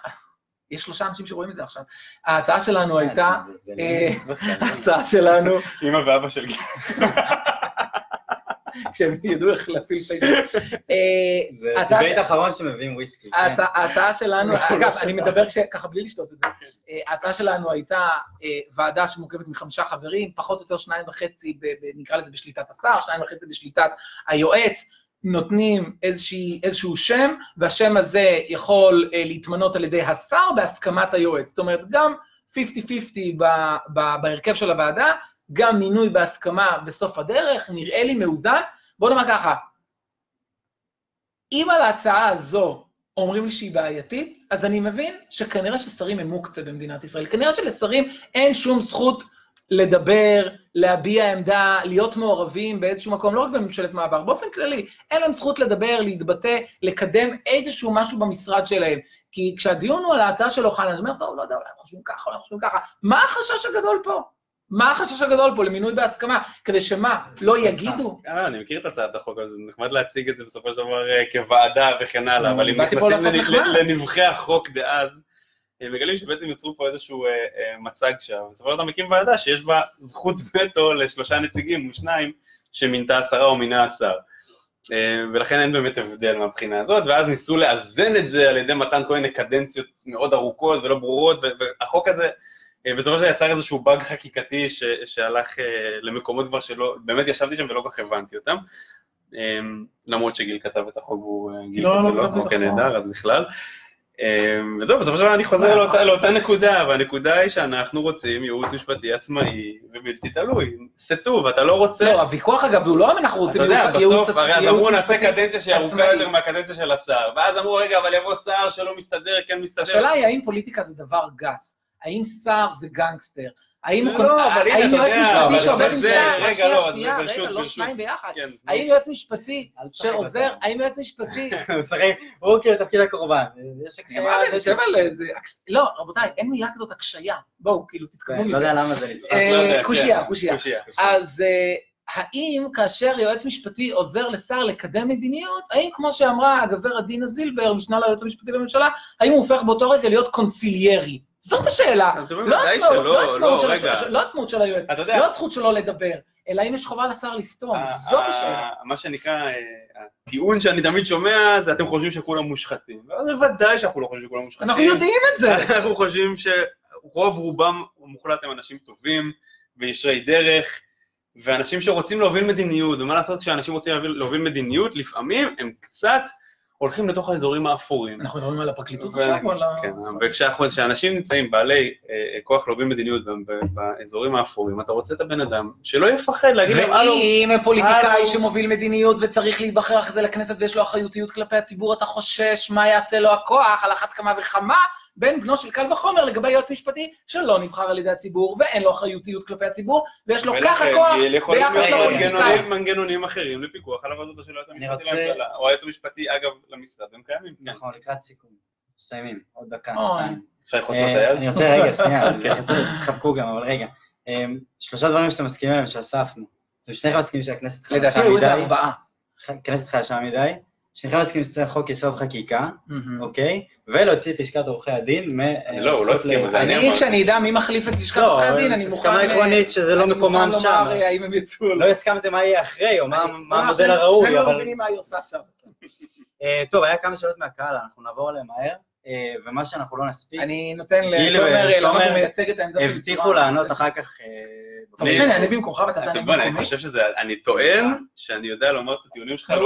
יש שלושה אנשים שרואים את זה עכשיו. ההצעה שלנו הייתה, אה, לא בכלל. ההצעה שלנו, <laughs> אמא ואבא של גיל. <laughs> כשהם ידעו איך להפעיל פייסבוק. אה, זה debate אחרון שמביאים וויסקי. כן. ההצעה- שלנו, <laughs> אגב, אני מדבר ככה בלי לשתות את זה. אה, ההצעה שלנו הייתה אה, ועדה שמורכבת מחמישה חברים, פחות או יותר שניים וחצי, נקרא לזה בשליטת השר, שניים וחצי בשליטת היועץ, נותנים איזושהי, איזשהו שם, והשם הזה יכול אה, להתמנות על ידי השר בהסכמת היועץ. זאת אומרת, גם 50-50 ב- ב- בהרכב של הוועדה, גם מינוי בהסכמה בסוף הדרך, נראה לי מאוזן. בוא נאמר ככה, אם על ההצעה הזו אומרים לי שהיא בעייתית, אז אני מבין שכנראה ששרים הם מוקצה במדינת ישראל. כנראה שלשרים אין שום זכות לדבר, להביע עמדה, להיות מעורבים באיזשהו מקום, לא רק בממשלת מעבר, באופן כללי, אין להם זכות לדבר, להתבטא, לקדם איזשהו משהו במשרד שלהם. כי כשהדיון הוא על ההצעה של אוחנה, אני אומר, טוב, לא יודע, אולי הם חושבים ככה, אולי הם חושבים ככה. מה החשש הגדול פה? מה החשש הגדול פה למינוי בהסכמה? כדי שמה, לא יגידו? אה, אני מכיר את הצעת החוק זה נחמד להציג את זה בסופו של דבר אה, כוועדה וכן הלאה, אבל אם נכנסים. לנבחי החוק דאז, מגלים שבעצם יצרו פה איזשהו אה, אה, מצג שם. בסופו של דבר מקים ועדה שיש בה זכות וטו לשלושה נציגים ושניים שמינתה השרה או מינה השר. אה, ולכן אין באמת הבדל מהבחינה הזאת, ואז ניסו לאזן את זה על ידי מתן כל מיני קדנציות מאוד ארוכות ולא ברורות, והחוק הזה אה, בסופו של יצר איזשהו באג חקיקתי ש- שהלך אה, למקומות כבר שלא, באמת ישבתי שם ולא כל כך הבנתי אותם. אה, למרות שגיל כתב את החוק והוא גיל לא, לא כתב לו, כתבתי את אוקיי, החוק. נהדר, אז בכלל. אה, וזהו, בסופו של דבר אני חוזר לאותה- לאותה נקודה, והנקודה היא שאנחנו רוצים ייעוץ משפטי עצמאי ובלתי תלוי. סטו, ואתה לא רוצה... לא, הוויכוח אגב, הוא לא אם אנחנו אתה רוצים יודע, ייעוץ בסוף, הרי אז אמרו נעשה משפטי קדנציה שהיא ארוכה עצמאי. יותר מהקדנציה של השר, ואז אמרו, רגע, אבל יבוא שר שלא מסתדר, כן מסתדר. השאלה היא האם פוליטיקה זה דבר גס, האם שר זה גנגסטר, האם לא, יועץ משפטי שעובד עם זה- רגע, לא, שנייה, רגע, לא. שניים ביחד, כן, האם יועץ משפטי שעוזר. האם יועץ משפטי, <laughs> הוא כאילו תפקיד הקורבן. יש אני הקשיה. אמרתי, אני יושב על איזה, הקש- לא, רבותיי, אין מילה כזאת הקשיה, בואו, כאילו, תתקדמו לא מזה. יודע למה זה. אה, לא קושייה, כן, קושייה. קושייה. אז אה, האם כאשר יועץ משפטי עוזר לשר לקדם מדיניות, האם כמו שאמרה הגברת דינה זילבר, משנה ליועץ המשפטי לממשלה, האם הוא הופך באותו רגע להיות קונסיליירי? זאת השאלה. לא עצמאות- לא לא, של לא עצמאות של היועץ, לא הזכות שלו לדבר, אלא אם יש חובה לשר לסתום, ה- זאת השאלה. מה שנקרא, אה, הטיעון שאני תמיד שומע זה אתם חושבים שכולם מושחתים. בוודאי שאנחנו לא חושבים שכולם מושחתים. אנחנו יודעים את זה. <laughs> אנחנו חושבים שרוב רובם המוחלט הם אנשים טובים וישרי דרך, ואנשים שרוצים להוביל מדיניות, ומה לעשות כשאנשים רוצים להוביל, להוביל מדיניות, לפעמים הם קצת הולכים לתוך האזורים האפורים. אנחנו מדברים על הפרקליטות עכשיו או על ה... כן, וכשאנחנו- כשאנשים נמצאים בעלי אה, כוח להוביל מדיניות באזורים האפורים, אתה רוצה את הבן אדם שלא יפחד להגיד להם, הלו, ואם פוליטיקאי. שמוביל מדיניות וצריך להיבחר אחרי זה לכנסת ויש לו אחריותיות כלפי הציבור, אתה חושש מה יעשה לו הכוח, על אחת כמה וכמה, בן בנו של קל וחומר לגבי יועץ משפטי שלא נבחר על ידי הציבור ואין לו אחריותיות כלפי הציבור, ויש לו ככה כוח ביחס לפוליטיקאי. מנגנונים- מנגנונים אחרים לפיקוח על עבודתו של היועץ המשפטי לממשלה, או היועץ המשפטי, אגב, למשרד, הם קיימים. כן. נכון, לקראת סיכום. מסיימים, עוד דקה. שתיים. אפשר לו את אה, היד? אני רוצה, רגע, שנייה, <laughs> אני רוצה, תחבקו גם, אבל רגע. אה, שלושה דברים שאתם מסכימים עליהם שאספנו. אתם שניכם מסכימים שהכנסת לדעתי חלשה היו איזה מדי, ארבעה. הכנסת חלשה מדי, שניכם מסכימים שצריך חוק יסוד חקיקה. אוקיי? ולהוציא את לשכת עורכי הדין מ... אני לא, הוא לא הסכים, אז אני אני. כשאני אדע מי מחליף את לשכת לא, עורכי הדין, אבל אני מוכן... הסכמה אה, עקרונית שזה לא אני מקומם מוכן שם. לומר אה, האם הם יצאו או לא הסכמתם מה יהיה אחרי, או מה אני- המודל שנינו- הראוי, שנינו אבל... מבינים מה היא עושה עכשיו. אה, טוב, היה כמה שאלות מהקהל, אנחנו נעבור עליהן מהר, אה, ומה שאנחנו לא נספיק, אני נותן גיל לתומר לענות, הוא מייצג את העמדה שלי. הבטיחו לענות אחר כך... אה, אתה רוצה שאני אענה במקומך ואתה תענה בוא'נה, אני במקומי? חושב שזה, אני טוען שאני יודע לומר את הטיעונים שלך, לא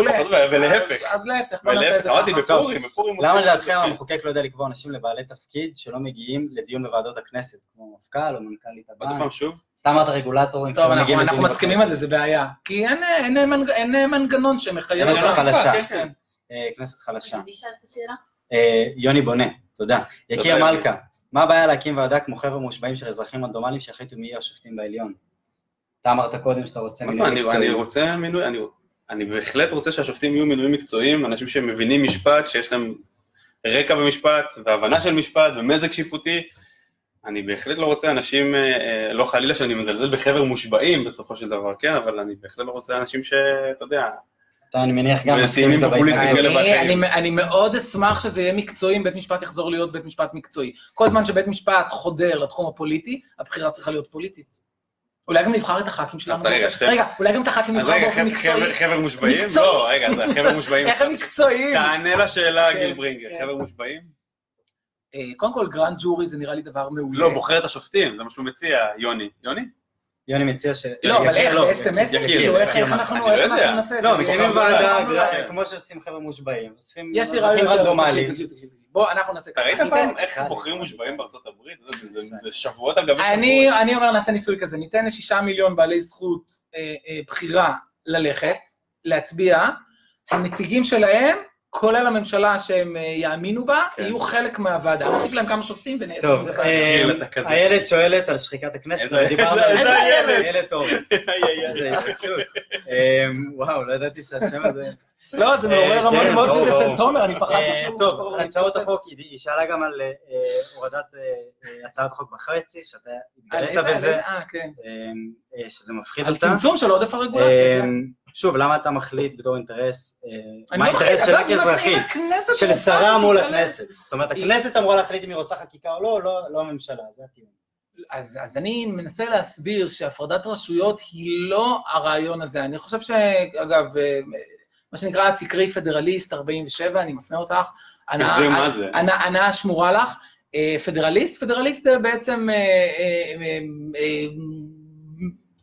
ולהפך. אז- להפך, בוא נעשה את ולהפך, זה אמרתי. בפורים, בפורים. למה את לדעתכם. המחוקק לא יודע לקבוע אנשים לבעלי תפקיד שלא מגיעים לדיון בוועדות הכנסת, כמו מפכ"ל או מנכ"לית עוד הבנק? פעם שוב? סתם אמרת רגולטורים טוב, שלא אנחנו מגיעים אנחנו לדיון מסכימים על. זה, זה בעיה. כי אין- אין מנג- אין מנגנון שמחייב... כנסת. חלשה. כן, כן. אה, כנסת חלשה. אה, יוני בונה, תודה. יקיר. מלכה, מה הבעיה להקים ועדה כמו חבר'ה מושבעים של אזרחים רנדומליים שיחליטו מי יהיו השופטים בעליון? אתה אמרת קודם שאתה רוצה מינוי מקצועי. אני רוצה מינוי, אני- אני בהחלט רוצה שהשופטים יהיו מינויים מקצועיים, אנשים שמבינים משפט, שיש להם רקע במשפט, והבנה של משפט, ומזג שיפוטי. אני בהחלט לא רוצה אנשים, אה, אה, לא חלילה שאני מזלזל בחבר מושבעים בסופו של דבר, כן, אבל אני בהחלט לא רוצה אנשים שאתה יודע, אתה, אני מניח, גם מסכים איתו. כאלה אני, מאוד אשמח שזה יהיה מקצועי אם בית משפט יחזור להיות בית משפט מקצועי. כל זמן שבית משפט חודר לתחום הפוליטי, הבחירה צריכה להיות פוליטית. אולי גם נבחר את הח"כים שלנו. רגע, אולי גם את הח"כים נבחר באופן חבר- מקצועי. חבר- חבר מושבעים? לא, רגע, זה החבר מושבעים. <laughs> איך הם מקצועיים? תענה לשאלה, כן, גיל ברינגר, כן. חבר מושבעים? אה, קודם כל, grand jury זה נראה לי דבר מעולה. לא, בוחר את השופטים, זה מה שהוא מציע, יוני. יוני? יוני מציע ש... לא, אבל איך, לא, ב-SMS? כאילו, איך יקיר איך. אנחנו לא. נעשה את לא, זה? מקימים בוחר ועדה, כמו שעושים חבר'ה מושבעים. יש לי רעיון תקשיב. בוא, אנחנו נעשה אתה ראית פעם איך. בוחרים מושבעים בארצות הברית? זה- שבועות על גבי שבועות. אני אומר, נעשה ניסוי כזה, ניתן לשישה מיליון בעלי זכות אה, אה, בחירה ללכת, להצביע, הנציגים שלהם, כולל הממשלה שהם אה, יאמינו בה, כן. יהיו חלק מהוועדה. נוסיף להם כמה שופטים ונעשה טוב, זה אה. גיל, אתה כזה. הילד שואלת על שחיקת הכנסת, דיברנו על זה. הילד? ילד טוב. איי, איי, איי. איזה התרגשות. אה, וואו, לא ידעתי שהשם הזה... לא, זה מעורר המון אמוציות אצל תומר, אני פחדתי שהוא... טוב, הצעות החוק, היא שאלה גם על הורדת הצעת חוק בחצי, שאתה התגלית בזה, כן. שזה מפחיד אותה. על צמצום של עודף הרגולציה, כן. שוב, למה אתה מחליט בתור אינטרס, מה האינטרס שלך כאזרחית, של שרה מול הכנסת? זאת אומרת, הכנסת אמורה להחליט אם היא רוצה חקיקה או לא, לא הממשלה, זה הטיעון. אז, אז אני מנסה להסביר שהפרדת רשויות היא לא הרעיון הזה. אני חושב שאגב, מה שנקרא, תקראי פדרליסט 47, אני מפנה אותך. תקראי מה זה. הנאה שמורה לך. פדרליסט, פדרליסט זה בעצם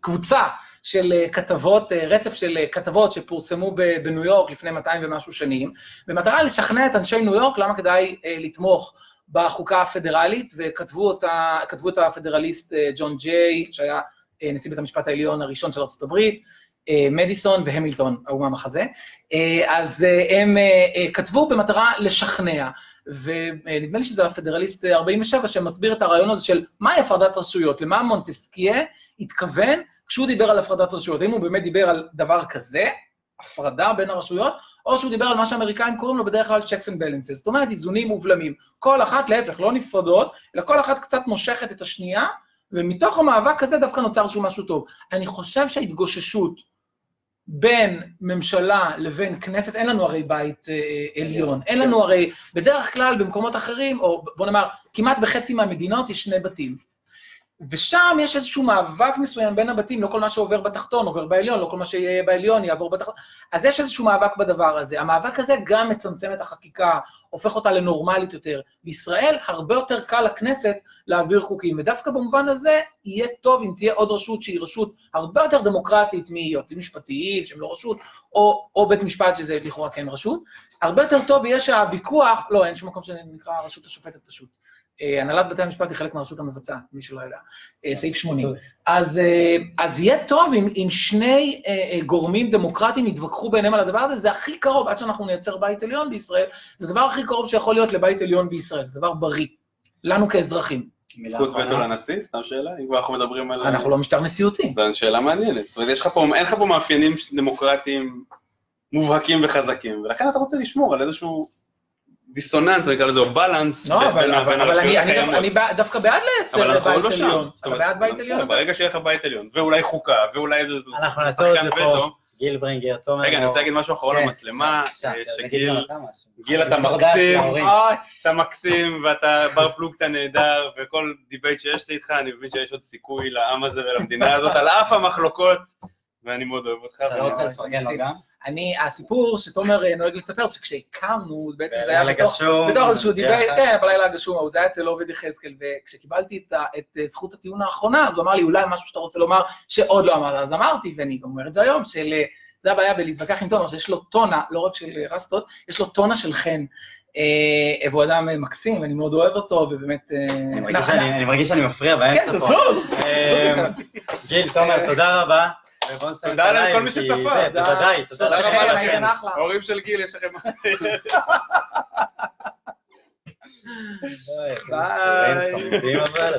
קבוצה של כתבות, רצף של כתבות שפורסמו בניו יורק לפני 200 ומשהו שנים, במטרה לשכנע את אנשי ניו יורק למה כדאי לתמוך בחוקה הפדרלית, וכתבו אותה, את הפדרליסט ג'ון ג'יי, שהיה נשיא בית המשפט העליון הראשון של ארה"ב, מדיסון והמילטון, האומה המחזה. אז הם כתבו במטרה לשכנע, ונדמה לי שזה הפדרליסט 47, שמסביר את הרעיון הזה של מהי הפרדת רשויות, למה מונטסקיה התכוון כשהוא דיבר על הפרדת רשויות. האם הוא באמת דיבר על דבר כזה, הפרדה בין הרשויות, או שהוא דיבר על מה שהאמריקאים קוראים לו בדרך כלל checks and balances, זאת אומרת איזונים ובלמים. כל אחת, להפך, לא נפרדות, אלא כל אחת קצת מושכת את השנייה, ומתוך המאבק הזה דווקא נוצר איזשהו משהו טוב. אני חושב שההתגוששות בין ממשלה לבין כנסת, אין לנו הרי בית אה, עליון, אין לנו הרי, בדרך כלל במקומות אחרים, או בוא נאמר, כמעט בחצי מהמדינות יש שני בתים. ושם יש איזשהו מאבק מסוים בין הבתים, לא כל מה שעובר בתחתון עובר בעליון, לא כל מה שיהיה בעליון יעבור בתחתון, אז יש איזשהו מאבק בדבר הזה. המאבק הזה גם מצמצם את החקיקה, הופך אותה לנורמלית יותר. בישראל הרבה יותר קל לכנסת להעביר חוקים, ודווקא במובן הזה יהיה טוב אם תהיה עוד רשות שהיא רשות הרבה יותר דמוקרטית מיועצים משפטיים, שהם לא רשות, או, או בית משפט שזה לכאורה כן רשות. הרבה יותר טוב יהיה שהוויכוח, לא, אין שום מקום שנקרא הרשות השופטת פשוט. הנהלת בתי המשפט היא חלק מהרשות המבצעת, מי שלא יודע, סעיף 80. אז, אז יהיה טוב אם, אם שני גורמים דמוקרטיים יתווכחו ביניהם על הדבר הזה, זה הכי קרוב, עד שאנחנו נייצר בית עליון בישראל, זה הדבר הכי קרוב שיכול להיות לבית עליון בישראל, זה דבר בריא, לנו כאזרחים. זכות וטו לנשיא? סתם שאלה, אם כבר אנחנו מדברים על... אנחנו לא משטר נשיאותי. זו שאלה מעניינת. זאת אומרת, יש לך פה, אין לך פה מאפיינים דמוקרטיים מובהקים וחזקים, ולכן אתה רוצה לשמור על איזשהו... דיסוננס, נקרא לזה, או בלנס בין הרשויות הקיימות. אני דווקא בעד לייצר בית עליון. אתה בעד בית עליון? ברגע שיהיה לך בית עליון, ואולי חוקה, ואולי איזה אנחנו נעצור את זה פה. גיל ברינגר, תומר. רגע, אני רוצה להגיד משהו אחרון למצלמה, שגיל, גיל אתה מקסים, אתה מקסים, ואתה בר פלוגתא נהדר, וכל debate שיש לי איתך, אני מבין שיש עוד סיכוי לעם הזה ולמדינה הזאת, על אף המחלוקות, ואני מאוד אוהב אותך. אתה לא רוצה לפרגן לו גם? אני, הסיפור שתומר נוהג לספר, שכשהקמנו, בעצם זה היה בתוך איזשהו debate, כן, בלילה הגשום, זה היה אצל עובד יחזקאל, וכשקיבלתי את זכות הטיעון האחרונה, הוא אמר לי, אולי משהו שאתה רוצה לומר שעוד לא אמרת, אז אמרתי, ואני גם אומר את זה היום, של, זה הבעיה בלהתווכח עם תומר, שיש לו טונה, לא רק של רסטות, יש לו טונה של חן. והוא אדם מקסים, ואני מאוד אוהב אותו, ובאמת... אני מרגיש שאני מפריע באמצע פה. כן, תזוז. גיל, תומר, תודה רבה. תודה לכל מי שצפה. בוודאי, תודה רבה לכם. ההורים של גיל, יש לכם... <laughs> ביי.